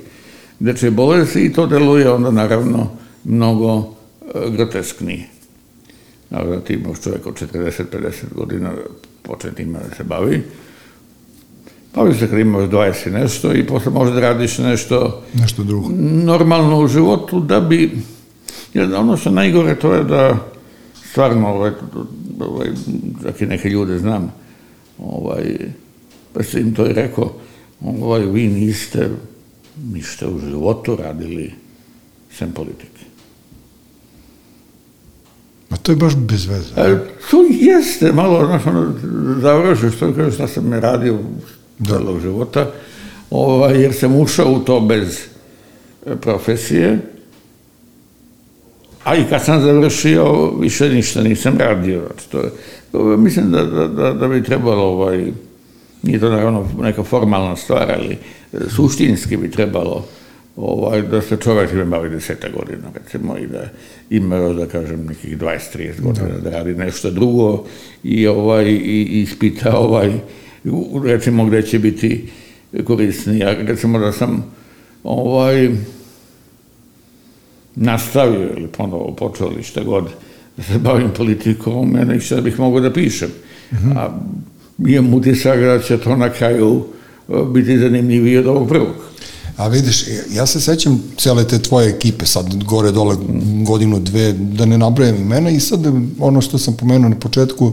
dečije bolesti i to deluje onda naravno mnogo e, grotesknije. Naravno, ti imaš čovjek od 40-50 godina počne time da se bavi. Bavi se kad imaš 20 i nešto i posle možda radiš nešto Nešto drugo. normalno u životu da bi, jer ono što najgore to je da stvarno, ovaj, ovaj, čak i neke ljude znam, ovaj, pa sam im to i rekao, ovaj, vi niste ništa u životu radili sem politike. Ma to je baš bez veze. E, to jeste malo, znaš, ono, završiš, što kažeš, šta sam radio celog života, ovaj, jer sam ušao u to bez e, profesije, a i kad sam završio, više ništa nisam radio. Znači, to, je- to, je- mislim da, da, da, da bi trebalo, ovaj, nije to naravno neka formalna stvar, ali e, suštinski bi trebalo ovaj, da se čovjek time bavi deseta godina, recimo, i da ima da kažem, nekih 20-30 godina da. radi nešto drugo i, ovaj, i, i ispita, ovaj, recimo, gde će biti korisniji. Ja, recimo da sam ovaj, nastavio ili ponovo počeo ili šta god da se bavim politikom, mene i šta bih mogao da pišem. A imam utisak da će to na kraju biti zanimljivije od ovog prvog. A vidiš, ja se sećam cele te tvoje ekipe, sad gore dole godinu, dve, da ne nabrajam imena i sad ono što sam pomenuo na početku,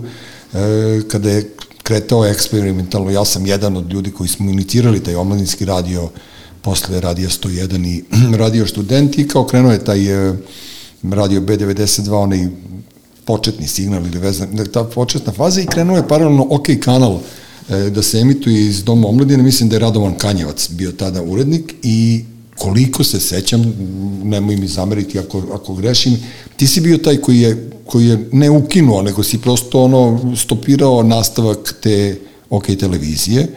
e, kada je kretao eksperimentalno, ja sam jedan od ljudi koji smo inicirali taj omladinski radio, posle radija 101 i radio studenti kao krenuo je taj e, radio B92, onaj početni signal ili vezan, ta početna faza i krenuo je paralelno OK kanal da se emituje iz Doma omladine, mislim da je Radovan Kanjevac bio tada urednik i koliko se sećam, nemoj mi zameriti ako, ako grešim, ti si bio taj koji je, koji je ne ukinuo, nego si prosto ono stopirao nastavak te OK televizije,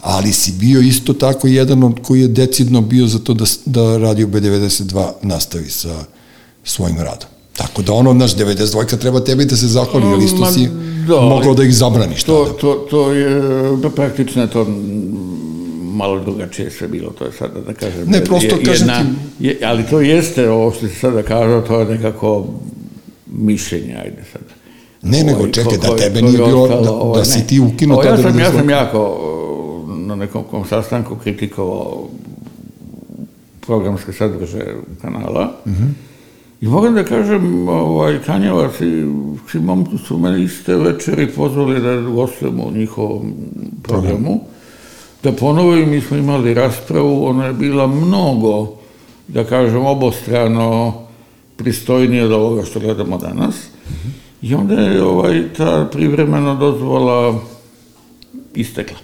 ali si bio isto tako jedan od koji je decidno bio za to da, da radio B92 nastavi sa svojim radom. Tako da ono, naš 92 treba tebi da se zahvali, jer isto si da, mogao da ih zabraniš To, tada. to, to je, praktično je to malo drugačije sve bilo, to je sada da kažem. Ne, prosto je- kažem ti- je, ali to jeste, ovo što si sada kažao, to je nekako mišljenje, ajde sada. Ne, nego Ovaj, čekaj, da tebe nije je bilo, ostalo, da, ovaj, da si ne. ti ukinuo Ovo, ta ja sam, ja 92. sam jako na nekom kom sastanku kritikovao programske sadržaje kanala i moram da kažem, ovaj, Kanjevac i svi momci su me iste večeri pozvali da gostujemo u njihovom programu, da ponovim, mi smo imali raspravu, ona je bila mnogo, da kažem, obostrano pristojnije od ovoga što gledamo danas. I onda je ovaj, ta privremena dozvola istekla.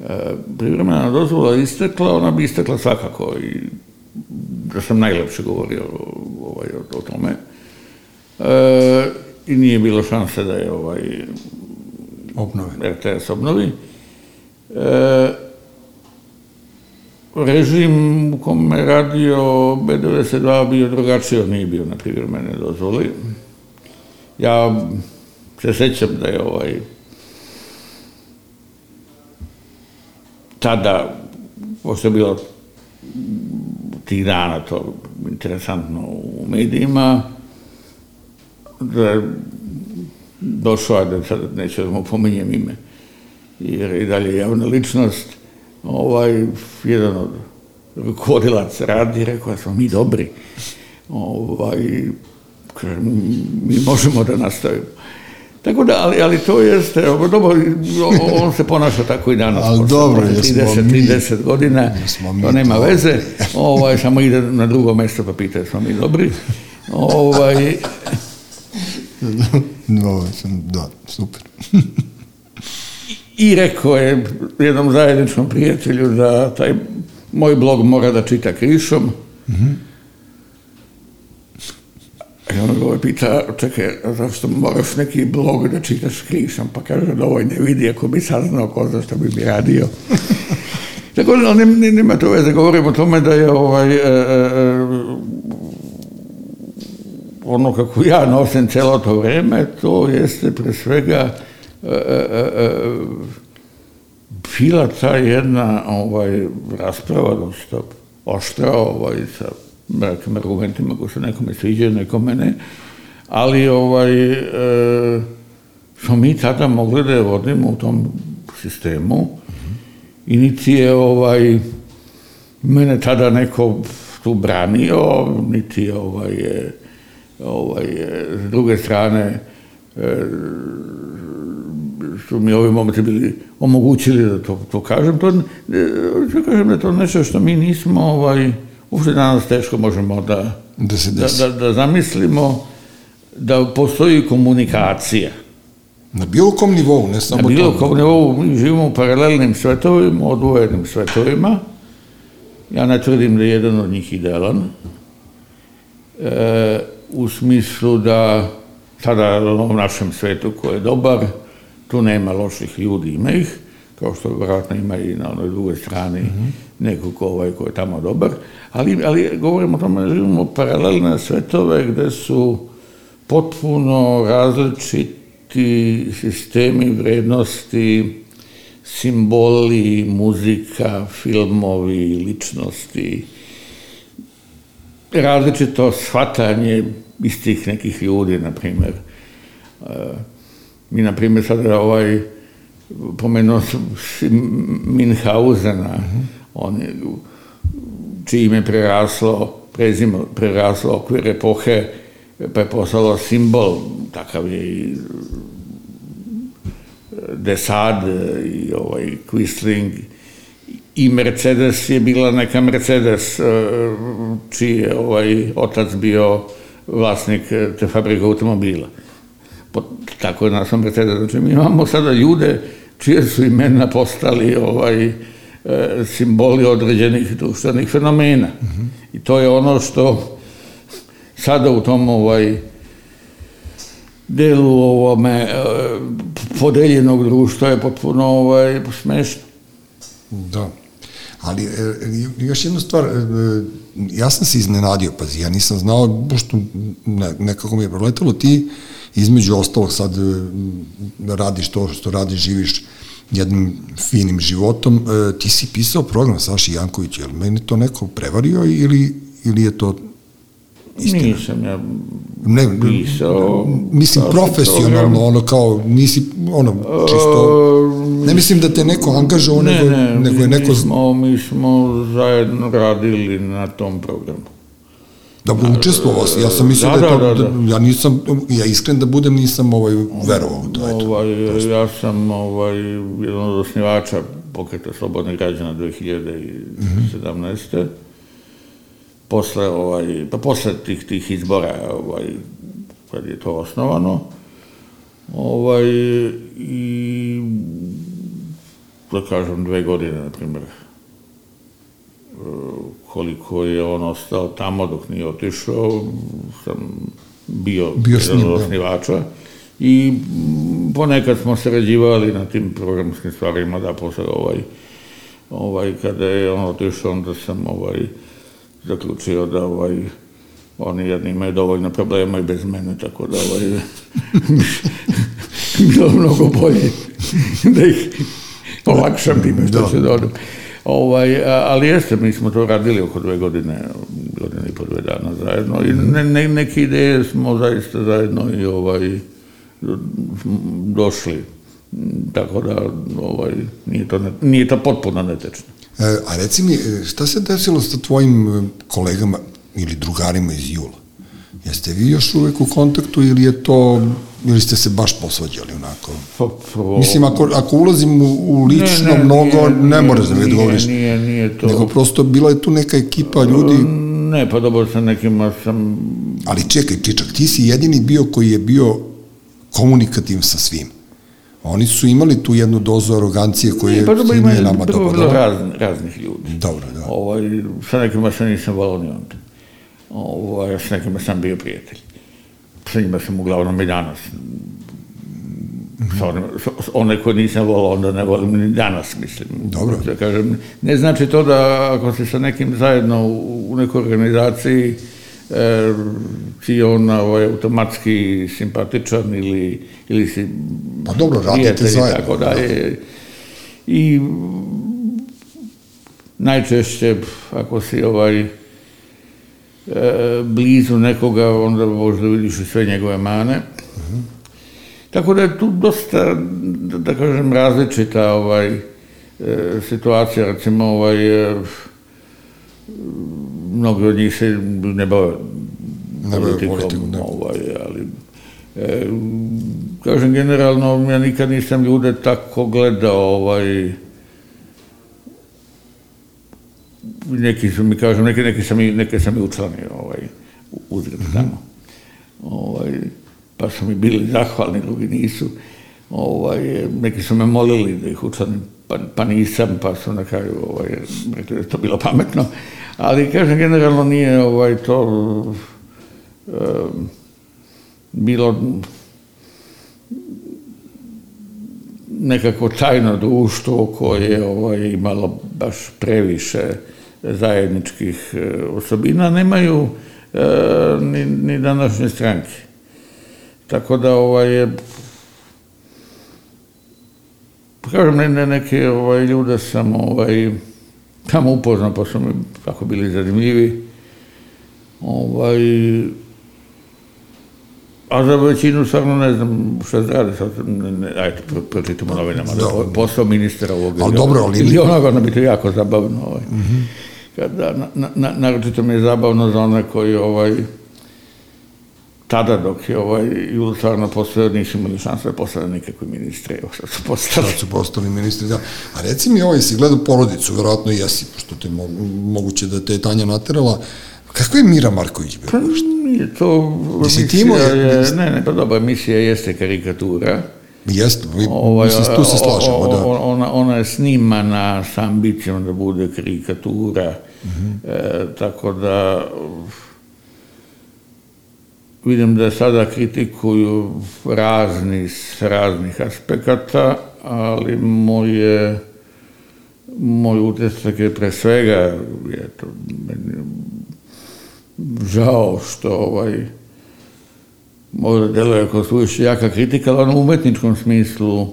E, privremena dozvola istekla, ona bi istekla svakako i da sam najlepše govorio ovaj, o, o tome. E, I nije bilo šanse da je ovaj, Obnove. RTS obnovi. E, režim u kome je radio B92 bio drugačiji, on nije bio na privremene dozvoli. Ja se sećam da je ovaj tada, pošto je bilo tih dana to interesantno u medijima, da je došao, da sad neću da mu pominjem ime, jer je i dalje javna ličnost, ovaj, jedan od rukovodilaca radi, rekao da smo mi dobri, ovaj, mi možemo da nastavimo. Tako da, ali, ali to jeste, dobro, on se ponaša tako i danas. Ali dobro, posle jesmo 30, mi- 30 godina, mi to nema to. veze, ovaj, samo ide na drugo mesto pa pita smo mi dobri. Ovaj, No, sam, da, super. I rekao je jednom zajedničkom prijatelju da taj moj blog mora da čita krišom. I on ovaj pita, čekaj, zašto moraš neki blog da čitaš krišom? Pa kaže da ovaj ne vidi, ako bi saznao ko za što bi mi radio. Tako da ne, ne, nema to veze, govorim o tome da je ovaj, e, e, e, ono kako ja nosim celo to vreme, to jeste pre svega e, e, e, bila ta jedna ovaj, rasprava dosta oštra ovaj, sa nekim argumentima koji se nekome sviđaju, nekome ne, ali ovaj, e, smo mi tada mogli da je vodimo u tom sistemu i niti je ovaj, mene tada neko tu branio, niti je ovaj, je, ovaj, je, s druge strane e, su mi ovi momci bili omogućili da to, to kažem. To, ću kažem da to nešto što mi nismo, ovaj, uopšte danas teško možemo da, Da se da, da, da zamislimo da postoji komunikacija. Na bilo kom nivou, ne samo Na bilo kom nivou mi živimo u paralelnim svetovima, odvojenim svetovima. Ja ne tvrdim da je jedan od njih idealan. E, u smislu da sada u našem svetu koji je dobar, tu nema loših ljudi, ima ih, kao što vjerojatno ima i na onoj drugoj strani nekog ko, ovaj, ko je tamo dobar, ali, ali govorimo o tome živimo paralelne svetove gde su potpuno različiti sistemi vrednosti, simboli, muzika, filmovi, ličnosti, različito shvatanje istih nekih ljudi, na primjer. E, mi, na primjer, sada ovaj, pomenuo sam Minhausena, on je, čije ime preraslo, prezimo preraslo okvir epohe, pa je postalo simbol, takav je i Desad i ovaj Quisling i Mercedes je bila neka Mercedes eh, čiji je ovaj otac bio vlasnik te fabrike automobila. Po, tako je nastao Mercedes. Znači mi imamo sada ljude čije su imena postali ovaj, e, simboli određenih društvenih fenomena. I to je ono što sada u tom ovaj, delu ovome e, podeljenog društva je potpuno ovaj, smešno. Da. Ali e, još jedna stvar, e, ja sam se iznenadio, pazi, ja nisam znao, pošto ne, nekako mi je proletalo, ti između ostalog sad e, radiš to što radiš, živiš jednim finim životom, e, ti si pisao program Saši Janković, je li meni to neko prevario ili, ili je to istina? Nisam ja ne, pisao... Mislim, profesionalno, ono kao, nisi, ono, čisto, ne mislim da te neko angažao, Ne, nego, ne, nego je mi neko, smo, mi smo zajedno radili na tom programu. Da bi učestvovao ja sam mislio da, Da, je to, da, da, da, ja nisam, ja iskren da budem, nisam ovaj, verovao u to, eto. Ovaj, ja sam ovaj, jedan od osnivača pokreta Slobodnih građana 2017. Posle, ovaj, pa posle tih, tih izbora, ovaj, kad je to osnovano, ovaj, i da kažem dve godine, na primjer, koliko je on ostao tamo dok nije otišao, sam bio, Bio jedan od da. osnivača i mm, ponekad smo sarađivali na tim programskim stvarima da posle ovaj, ovaj kada je on otišao onda sam ovaj zaključio da ovaj oni jedni imaju dovoljno problema i bez mene, tako da ovaj, bilo mnogo bolje da ih olakšam time što Da. se dodam. Ovaj, ali jeste, mi smo to radili oko dve godine, godine i po dve dana zajedno i ne, ne, neke ideje smo zaista zajedno i ovaj, došli. Tako da ovaj, nije, to ne, nije to potpuno netečno. E, a reci mi, šta se desilo sa tvojim kolegama ili drugarima iz Jula? Jeste vi još uvek u kontaktu ili je to, ili ste se baš posvađali onako? Pa, prvo- Mislim, ako, ako ulazim u, u lično Ne, ne, mnogo, nije, ne moraš da mi odgovoriš. Nije, nije to. Nego prosto bila je tu neka ekipa ljudi, Ne, pa dobro, sa nekima sam... ali čekaj, Čičak, ti si jedini bio koji je bio komunikativ sa svim. Oni su imali tu jednu dozu arogancije koja pa dobro, je ima nije nama dobro. bilo dobro. raz, raznih ljudi. Dobro, da. Ovaj, sa nekima se nisam volao ni onda. Ovaj, sa nekima sam bio prijatelj. Sa njima sam uglavnom i danas. Sa onim, sa, one koje nisam volao, onda ne volim ni danas, mislim. Dobro. Da kažem, ne znači to da ako si sa nekim zajedno u, u nekoj organizaciji, e, ti on ovaj, automatski simpatičan ili, ili si Pa dobro, radite zajedno, Tako dalje. I najčešće ako si ovaj e, blizu nekoga, onda možda vidiš i sve njegove mane. Tako da je tu dosta, da, da kažem, različita ovaj, e, situacija, recimo, ovaj, e, mnogi od njih se ne bave Ne politikom, da. ovaj, ali e, kažem generalno, ja nikad nisam ljude tako gledao, ovaj, neki su mi, kažem, neke, neke sam i, neke sam i učlanio, ovaj, uzgled tamo. Ovaj, pa su mi bili zahvalni, drugi nisu. Ovaj, neki su me molili da ih učlanim, pa, pa nisam, pa su na kraju ovaj, rekli da to bilo pametno. Ali, kažem, generalno nije ovaj, to em, bilo nekako tajno društvo koje je ovaj, imalo baš previše zajedničkih e, osobina, nemaju e, ni, ni današnje stranke. Tako da ovaj, je, kažem, ne, ne, neke ovaj, ljude sam ovaj, tamo upoznao, pa su mi tako bili zanimljivi. Ovaj, a za većinu stvarno ne znam šta se radi, sad, ne, ne, ajde, pročitamo novinama, da, posao ministra ovog Ali ili dobro, ali- ili onoga, onda bi to jako zabavno. Ovaj. Kada, na, na, na, naročito mi je zabavno za one koji ovaj, tada dok je ovaj stvarno postojao, nisu imali šanse da postane nikakvi ministri, evo što su postali. Sad su postali ministri, da. A reci mi, ovaj, si gledao porodicu, verovatno i jesi, pošto te mo, moguće da te je Tanja naterala. Kako je Mira Marković bio? Pa nije to, Jesi ti imao- je, ne, ne, pa dobro, emisija jeste karikatura. Jeste, vi, Ovaj, mislim, tu se slažemo, o- o- da. o- Ona, ona je snimana sa ambicijom da bude karikatura, Mhm. e, tako da vidim da sada kritikuju razni s raznih aspekata, ali moje moj utisak je pre svega, je to meni žao što ovaj, možda deluje kao suviše jaka kritika, ali ono u umetničkom smislu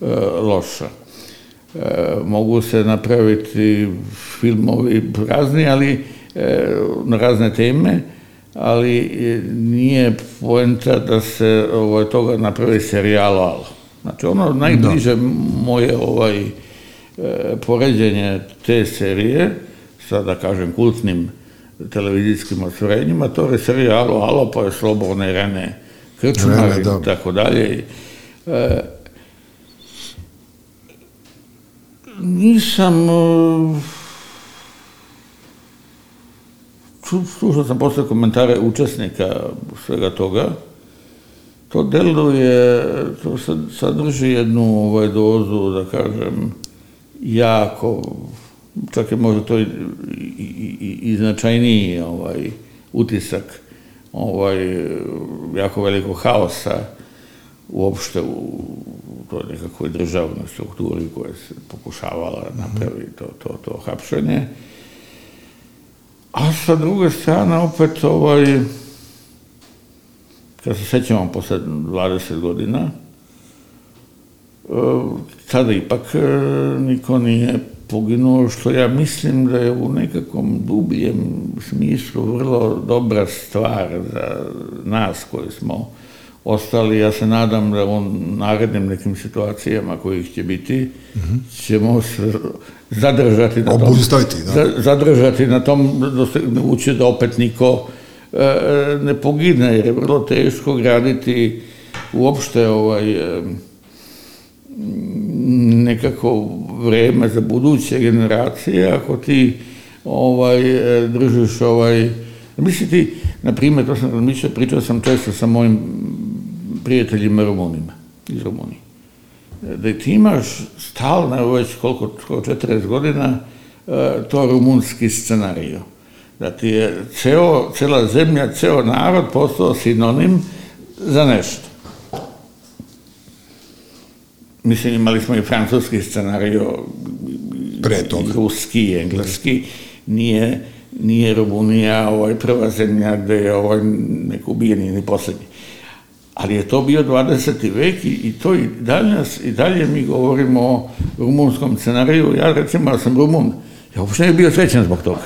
e, loša. E, mogu se napraviti filmovi razni, ali e, na razne teme, ali e, nije poenta da se ovaj, toga napravi serijalo alo. Znači ono najbliže da. moje ovaj, e, poređenje te serije, sada da kažem kultnim televizijskim ostvarenjima, to je serija Alo, Alo, pa je Slobodne Rene Krčmar i da. tako dalje. E, nisam e, slušao sam posle komentare učesnika svega toga, to deluje, to sadrži jednu ovaj, dozu, da kažem, jako, čak je možda to i, i, i, i značajniji ovaj, utisak ovaj, jako velikog haosa uopšte u toj nekakvoj državnoj strukturi koja se pokušavala napravi to, to, to hapšenje. A sa druge strane opet ovaj, kad se sećamo posle 20 godina, e, tada ipak e, niko nije poginuo, što ja mislim da je u nekakvom dubijem smislu vrlo dobra stvar za nas koji smo ostali. Ja se nadam da u narednim nekim situacijama kojih će biti, mm -hmm. ćemo se zadržati na tom, da. zadržati na tom, da ući da opet niko e, ne pogine, jer je vrlo teško graditi uopšte ovaj, e, nekako vreme za buduće generacije, ako ti ovaj, držiš ovaj, misli ti, na primjer, to sam razmišljao, pričao sam često sa mojim prijateljima Rumunima iz Rumunije, da ti imaš stalno, već koliko, skoro 40 godina, to rumunski scenariju. Da ti je ceo, cela zemlja, ceo narod postao sinonim za nešto. Mislim, imali smo i francuski scenario, Pre toga. ruski, engleski, nije, nije Rumunija ovaj, prva zemlja gde je ovaj, neko ubijeni ni poslednji. Ali je to bio 20. vek i, i to i dalje, i dalje mi govorimo o rumunskom scenariju. Ja recimo, ja sam Rumun, ja uopšte ne bio srećan zbog toga.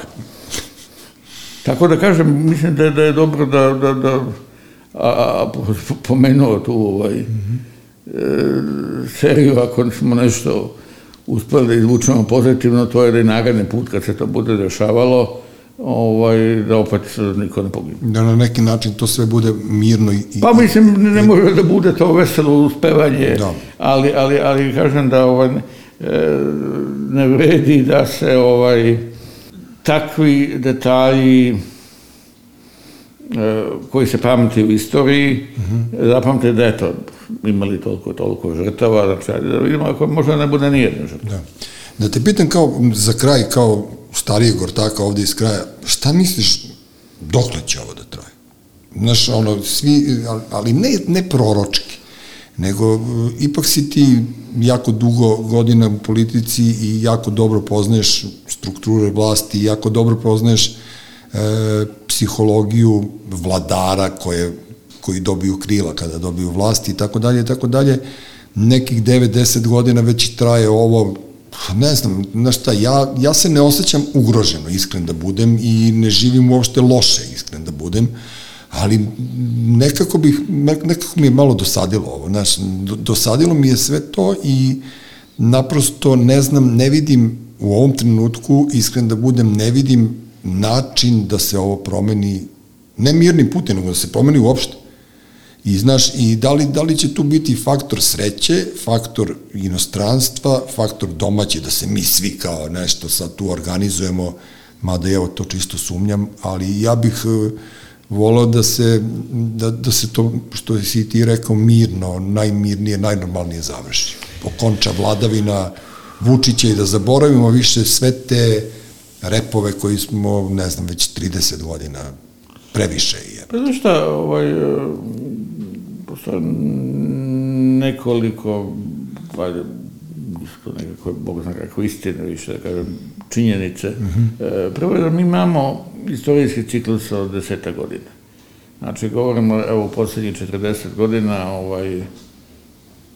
Tako da kažem, mislim da, da je dobro da, da, da a, a, pomenuo tu ovaj, mm -hmm seriju, ako smo nešto uspeli da izvučemo pozitivno, to je da i naredni put kad se to bude dešavalo, ovaj, da opet niko ne pogine. Da na neki način to sve bude mirno i... Pa mislim, ne, ne može da bude to veselo uspevanje, da. ali, ali, ali kažem da ovaj, ne vredi da se ovaj, takvi detalji koji se pamti u istoriji, uh. -huh. zapamte da je to imali toliko, toliko žrtava, znači, da vidimo ako možda ne bude nijedna žrtva. Da. da te pitam kao, za kraj, kao starijeg ortaka ovde iz kraja, šta misliš, dokle će ovo da traje? Znaš, ono, svi, ali ne, ne proročki, nego ipak si ti jako dugo godina u politici i jako dobro poznaješ strukture vlasti, jako dobro poznaješ e, psihologiju vladara koje koji dobiju krila kada dobiju vlast i tako dalje i tako dalje. Nekih 9-10 godina već traje ovo, ne znam, znaš šta, ja, ja se ne osjećam ugroženo, iskren da budem, i ne živim uopšte loše, iskren da budem, ali nekako, bih, nekako mi je malo dosadilo ovo, znaš, dosadilo mi je sve to i naprosto ne znam, ne vidim u ovom trenutku, iskren da budem, ne vidim način da se ovo promeni, ne mirnim putem, nego da se promeni uopšte. I znaš, i da li, da li će tu biti faktor sreće, faktor inostranstva, faktor domaće, da se mi svi kao nešto sad tu organizujemo, mada evo to čisto sumnjam, ali ja bih e, volao da se, da, da se to, što si ti rekao, mirno, najmirnije, najnormalnije završi. Pokonča vladavina Vučića i da zaboravimo više sve te repove koji smo, ne znam, već 30 godina previše je. Pa znaš šta, ovaj, postoje nekoliko valjda, isto nekako, Bog zna kako istine, više da kažem, činjenice. E, prvo je da mi imamo istorijski ciklus od deseta godina. Znači, govorimo, evo, u posljednjih 40 godina, ovaj,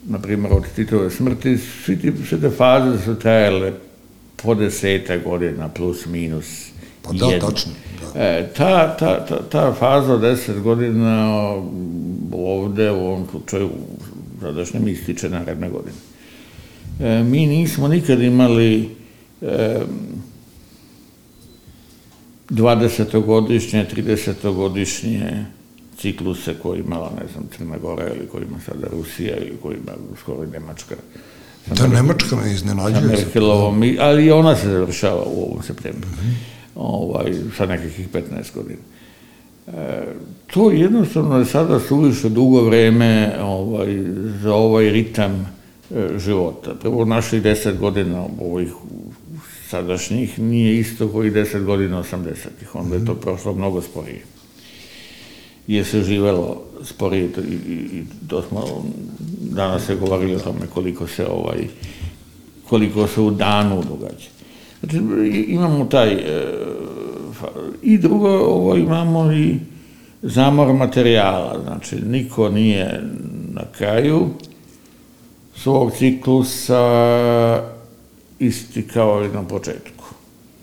na primjer, od Titove smrti, svi ti, sve te faze su trajale po deseta godina, plus, minus, Pa da, jednu. tačno, da. E, ta, ta, ta, ta faza od deset godina ovde, u ovom slučaju, sadašnjem ističe naredne godine. E, mi nismo nikad imali e, 20-godišnje, 30-godišnje cikluse koje imala, ne znam, Crna Gora ili koje ima sada Rusija ili koje ima skoro i Nemačka. Da, Nemačka me iznenađuje. Sa Merkelovom, ali i ona se završava u ovom septembru, ovaj, sa nekakvih 15 godina. E, to jednostavno je sada suviše dugo vreme ovaj, za ovaj ritam e, života. Prvo, naših 10 godina ovih sadašnjih nije isto koji 10 godina 80-ih, onda je to prošlo mnogo sporije je se živelo sporije i, i, to smo danas se govorili o tome koliko se ovaj koliko se u danu događa. Znači, imamo taj e, i drugo, ovo imamo i zamor materijala, znači niko nije na kraju svog ciklusa isti kao i na početku.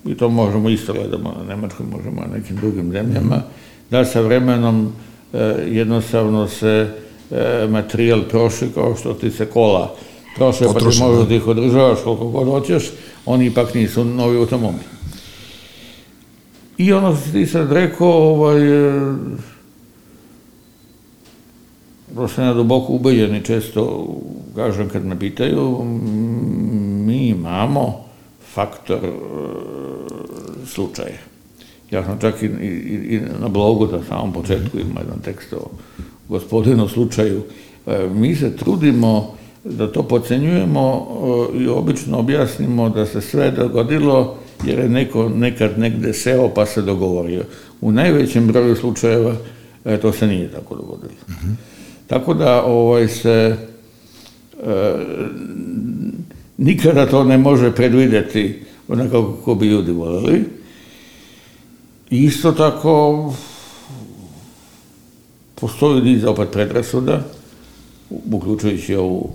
I to možemo isto gledamo na Nemačkoj, možemo na nekim drugim zemljama, da sa vremenom e, jednostavno se e, materijal troši kao što ti se kola troše, pa ti možeš da. ih održavaš koliko god hoćeš, oni ipak nisu novi automobili. I ono što ti sad rekao, ovaj, e, da sam ja duboko ubeđen i često kažem kad me pitaju, mi imamo faktor e, slučaja. Ja sam čak i, i, i na blogu na samom početku ima jedan tekst o gospodinu slučaju. E, mi se trudimo da to pocenjujemo e, i obično objasnimo da se sve dogodilo jer je neko nekad negde seo pa se dogovorio. U najvećem broju slučajeva e, to se nije tako dogodilo. Tako da ovaj se e, nikada to ne može predvideti onako kako bi ljudi voljeli. Isto tako postoji niz opet predrasuda, uključujući ovu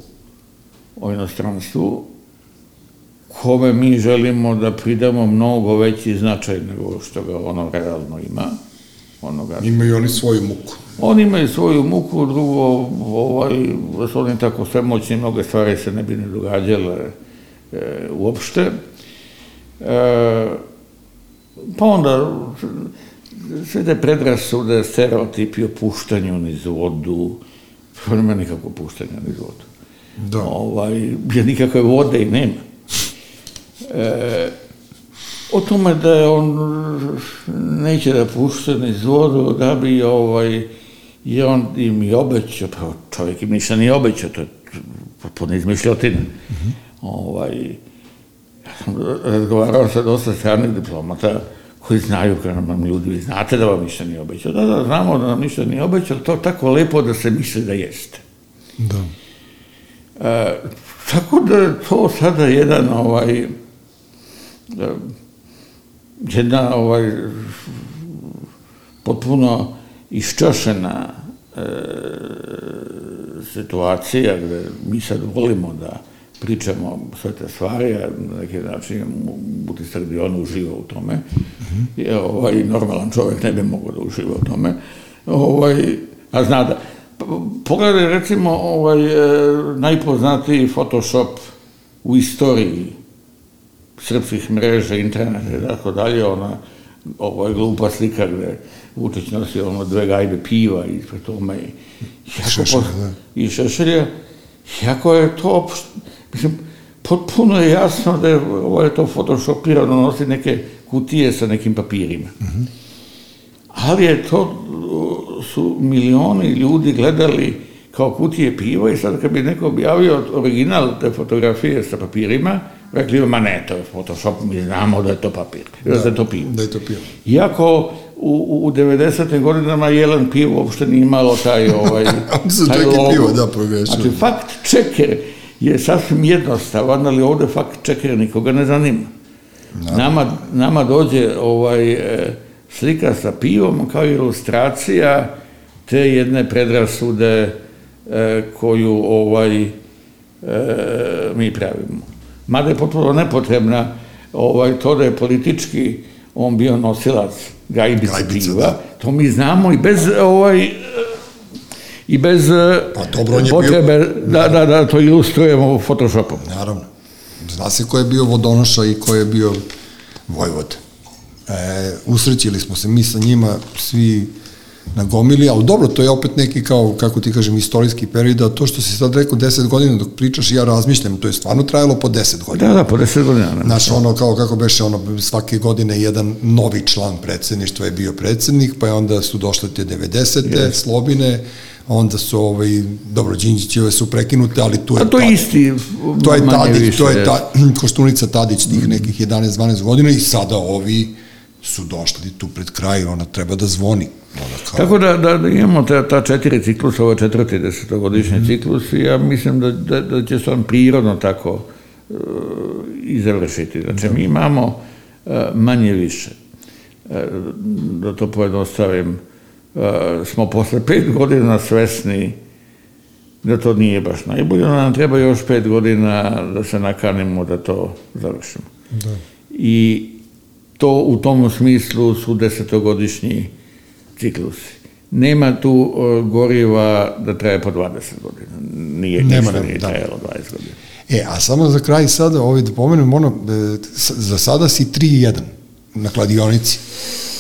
o inostranstvu, kome mi želimo da pridamo mnogo veći značaj nego što ga ono realno ima. Onoga Imaju oni svoju muku. oni imaju svoju muku, drugo, ovaj, da su oni tako svemoćni, mnoge stvari se ne bi ne događale e, uopšte. E, pa onda, sve te predrasude, stereotipi o puštanju niz vodu, pa nema nikakvo puštanja niz vodu. Da. Ovaj, jer nikakve vode i nema. E, o tome da je on neće da pušta niz vodu, da bi ovaj, i on im i obećao, pa čovjek im ništa nije obećao, to je potpuno izmišljotina. Ovaj, ja sam razgovarao sa dosta stranih diplomata koji znaju, kada nam ljudi, vi znate da vam ništa nije obećao. Da, da, znamo da nam ništa nije obećao, to tako lepo da se misli da jeste. Da. E, tako da je to sada jedan ovaj e, jedna ovaj potpuno iščašena e, situacija gde mi sad volimo da pričamo sve te stvari, a na neki način Buti Srdion uživa u tome, i ovaj, normalan čovjek ne bi mogao da uživa u tome, ovaj, a zna da, pogledaj recimo ovaj, e, najpoznatiji Photoshop u istoriji srpskih mreža, interneta i tako dalje, ona ovo je glupa slika gde Vučić nosi ono dve gajbe piva ispred tome i, jako Šešelja, pos- da. i šešelja, jako je to, opš- mislim, potpuno je jasno da je, ovo je to photoshopirano, nosi neke kutije sa nekim papirima. Ali je to, uh, su milioni ljudi gledali kao kutije piva i sad kad bi neko objavio original te fotografije sa papirima, rekli ma ne, to je Photoshop, mi znamo da je to papir, da, da je to pivo. Da je to pivo. Iako u, u 90. godinama Jelen pivo uopšte nije imalo taj ovaj... Oni su taj čak i logo. pivo, da, pogrešili. Znači, fakt checker je sasvim jednostavan, ali ovde fakt čekira nikoga ne zanima. Nama, nama dođe ovaj, e, slika sa pivom kao ilustracija te jedne predrasude e, koju ovaj, e, mi pravimo. Mada je potpuno nepotrebna ovaj, to da je politički on bio nosilac gajbice piva, to mi znamo i bez ovaj, i bez Pa dobro, on je potrebe da, da, da to ilustrujemo Photoshopom. Naravno. Zna se ko je bio vodonoša i ko je bio vojvod. E, usrećili smo se mi sa njima svi na gomili, ali dobro, to je opet neki kao, kako ti kažem, istorijski period, a to što si sad rekao 10 godina dok pričaš, ja razmišljam, to je stvarno trajalo po 10 godina. Da, da, po deset godina. ne. Znaš, ono, kao kako beše, ono, svake godine jedan novi član predsedništva je bio predsednik, pa je onda su došle te 90. Yes. slobine, onda su, ovaj, dobro, Đinđićeve su prekinute, ali tu je... A to je isti, to je Tadić, više, to je ta, Koštunica Tadić tih nekih 11-12 godina i sada ovi su došli tu pred kraj, ona treba da zvoni. Ona kao, Tako da, da, da imamo ta, ta četiri ciklusa, ovo četvrti desetogodišnji mm ciklus i ja mislim da, da, da će se on prirodno tako uh, i završiti. Znači, mi imamo uh, manje više. Uh, da to pojednostavim, uh, smo posle pet godina svesni da to nije baš najbolje, nam treba još pet godina da se nakanimo da to završimo. Da. I to u tom smislu su desetogodišnji ciklusi. Nema tu uh, goriva da traje po 20 godina. Nije, Nema, ništa nije da. trajalo 20 godina. E, a samo za kraj sada, ovaj, da pomenem, ono, e, za sada si 3-1 na kladionici.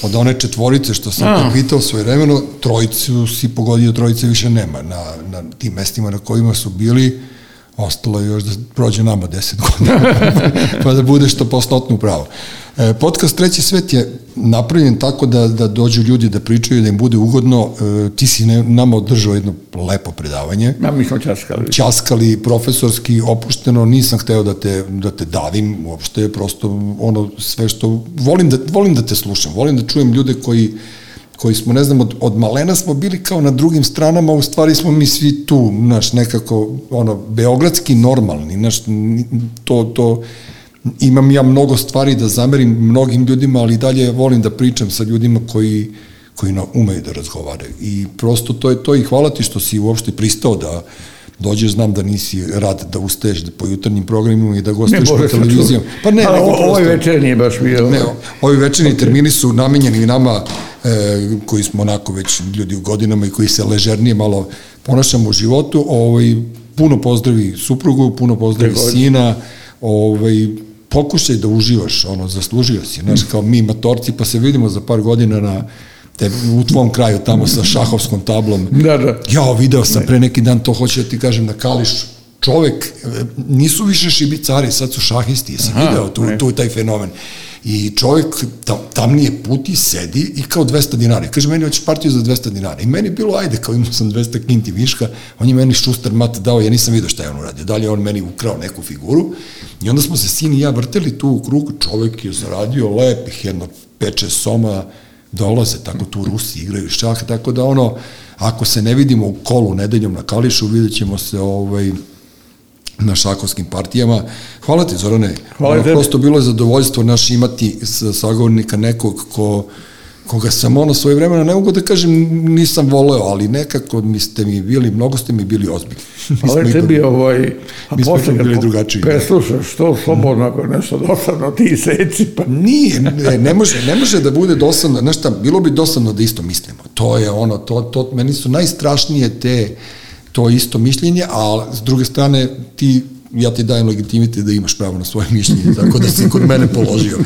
Od one četvorice što sam te pitao svoje vremeno, trojicu si pogodio, trojice više nema. Na, na tim mestima na kojima su bili, ostalo je još da prođe nama 10 godina, pa da bude što postotno pravo. E, podcast Treći svet je napravljen tako da, da dođu ljudi da pričaju, da im bude ugodno. E, ti si ne, nama održao jedno lepo predavanje Ja, mi smo časkali. ćaskali profesorski opušteno, nisam hteo da te, da te davim uopšte, prosto ono sve što, volim da, volim da te slušam, volim da čujem ljude koji, koji smo, ne znam, od, od malena smo bili kao na drugim stranama, u stvari smo mi svi tu, znaš, nekako, ono, beogradski normalni, znaš, ni- to, to, imam ja mnogo stvari da zamerim mnogim ljudima, ali dalje volim da pričam sa ljudima koji, koji na, umeju da razgovaraju. I prosto to je to i hvala ti što si uopšte pristao da dođeš, znam da nisi rad da ustaješ po jutarnjim programima i da gostuješ po televizijom. Pa ne, A, nego o- Ovaj prosto- večer nije baš bio. Ne, ovi večerni termini su namenjeni nama e, koji smo onako već ljudi u godinama i koji se ležernije malo ponašamo u životu. Ovaj, puno pozdravi suprugu, puno pozdravi Takođe. sina, ovaj, pokušaj da uživaš, ono, zaslužio si, znaš, kao mi matorci, pa se vidimo za par godina na te, u tvom kraju tamo sa šahovskom tablom. Da, da. Ja, video sam pre neki dan, to hoću da ti kažem, na Kališu. Čovek, e, nisu više šibicari, sad su šahisti, jesi Aha, video tu, ne. tu taj fenomen. I čovek tam, tamnije puti, sedi i kao 200 dinara. Kaže, meni hoćeš partiju za 200 dinara. I meni je bilo, ajde, kao imao sam 200 kinti viška, on je meni šuster mat dao, ja nisam vidio šta je on uradio. Dalje on meni ukrao neku figuru i onda smo se sin i ja vrteli tu u krug, čovek je zaradio lepih jedno peče soma, dolaze, tako tu Rusi igraju šah, tako da ono, ako se ne vidimo u kolu nedeljom na Kališu, vidjet ćemo se ovaj, na šakovskim partijama. Hvala ti, Zorane. Hvala Ono. Prosto bilo je zadovoljstvo naš imati sagovornika nekog ko koga sam ono svoje vremena, ne mogu da kažem nisam voleo, ali nekako mi ste mi bili, mnogo ste mi bili ozbiljni. Ali tebi ovaj, a mi smo posle bili drugačiji. Preslušaš to slobodno ako nešto dosadno ti seci, pa Nije, ne, ne može, ne može da bude dosadno, znaš šta, bilo bi dosadno da isto mislimo. To je ono, to, to, meni su najstrašnije te, to isto mišljenje, a s druge strane ti ja ti dajem legitimitet da imaš pravo na svoje mišljenje, tako da si kod mene položio.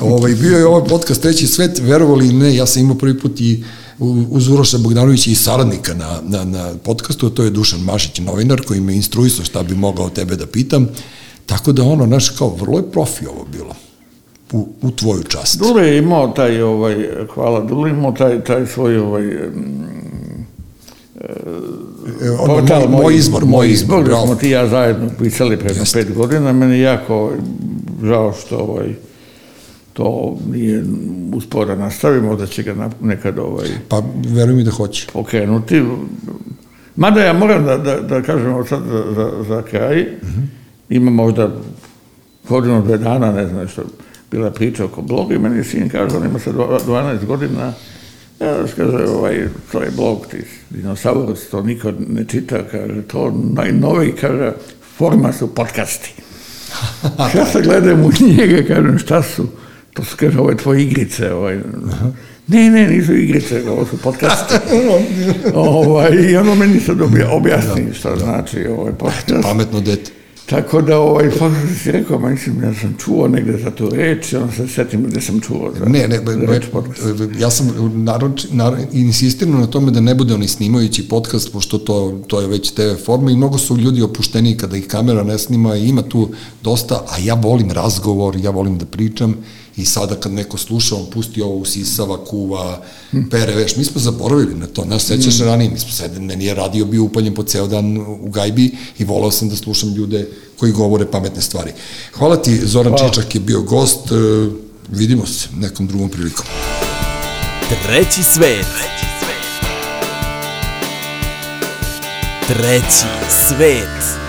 Ovaj, bio je ovaj podcast Treći svet, verovali ne, ja sam imao prvi put i uz Uroša Bogdanovića i saradnika na, na, na podcastu, to je Dušan Mašić, novinar, koji me instruisao šta bi mogao tebe da pitam, tako da ono, znaš, kao, vrlo je profi ovo bilo u, u tvoju čast. Dule je imao taj, ovaj, hvala, Dule je imao taj, taj svoj, ovaj, mm, E, portal, moj, moj izbor, moj izbor, da smo bravo. ti ja zajedno pisali pre pet godina, meni jako žao što ovaj, to nije usporo da nastavimo, da će ga nekad ovaj, Pa veruj mi da hoće. pokrenuti. Mada ja moram da, da, da kažem sad za, za, za kraj, ima možda godinu, dve dana, ne znam što, bila priča oko bloga i meni sin kaže, on ima sad 12 godina, ja kaže, ovaj, to je blog, ti dinosaurus, to niko ne čita, kaže, to najnoviji, kaže, forma su podcasti. ja se gledam u njega, kažem, šta su? To su, kaže, ove tvoje igrice, ovaj, Ne, ne, nisu igrice, ovo su podcasti. ovaj, I ono meni sad objasni šta znači ovaj podcast. Pametno dete. Tako da, ovaj, pa si rekao, ma mislim, ja sam čuo negde za tu reč, onda se setim gde sam čuo za, ne, ne, za reč podcast. Ja sam naroč, nar, insistirano na tome da ne bude oni snimajući podcast, pošto to, to je već TV forma i mnogo su ljudi opušteni kada ih kamera ne snima i ima tu dosta, a ja volim razgovor, ja volim da pričam i sada kad neko sluša, on pusti ovo usisava, kuva, pere, veš, mi smo zaboravili na to, nas sećaš mm. ranije, mi smo sede, meni je radio bio upaljen po ceo dan u gajbi i volao sam da slušam ljude koji govore pametne stvari. Hvala ti, Zoran Hvala. Čičak je bio gost, e, vidimo se nekom drugom prilikom. Treći svet. Treći svet. Treći svet.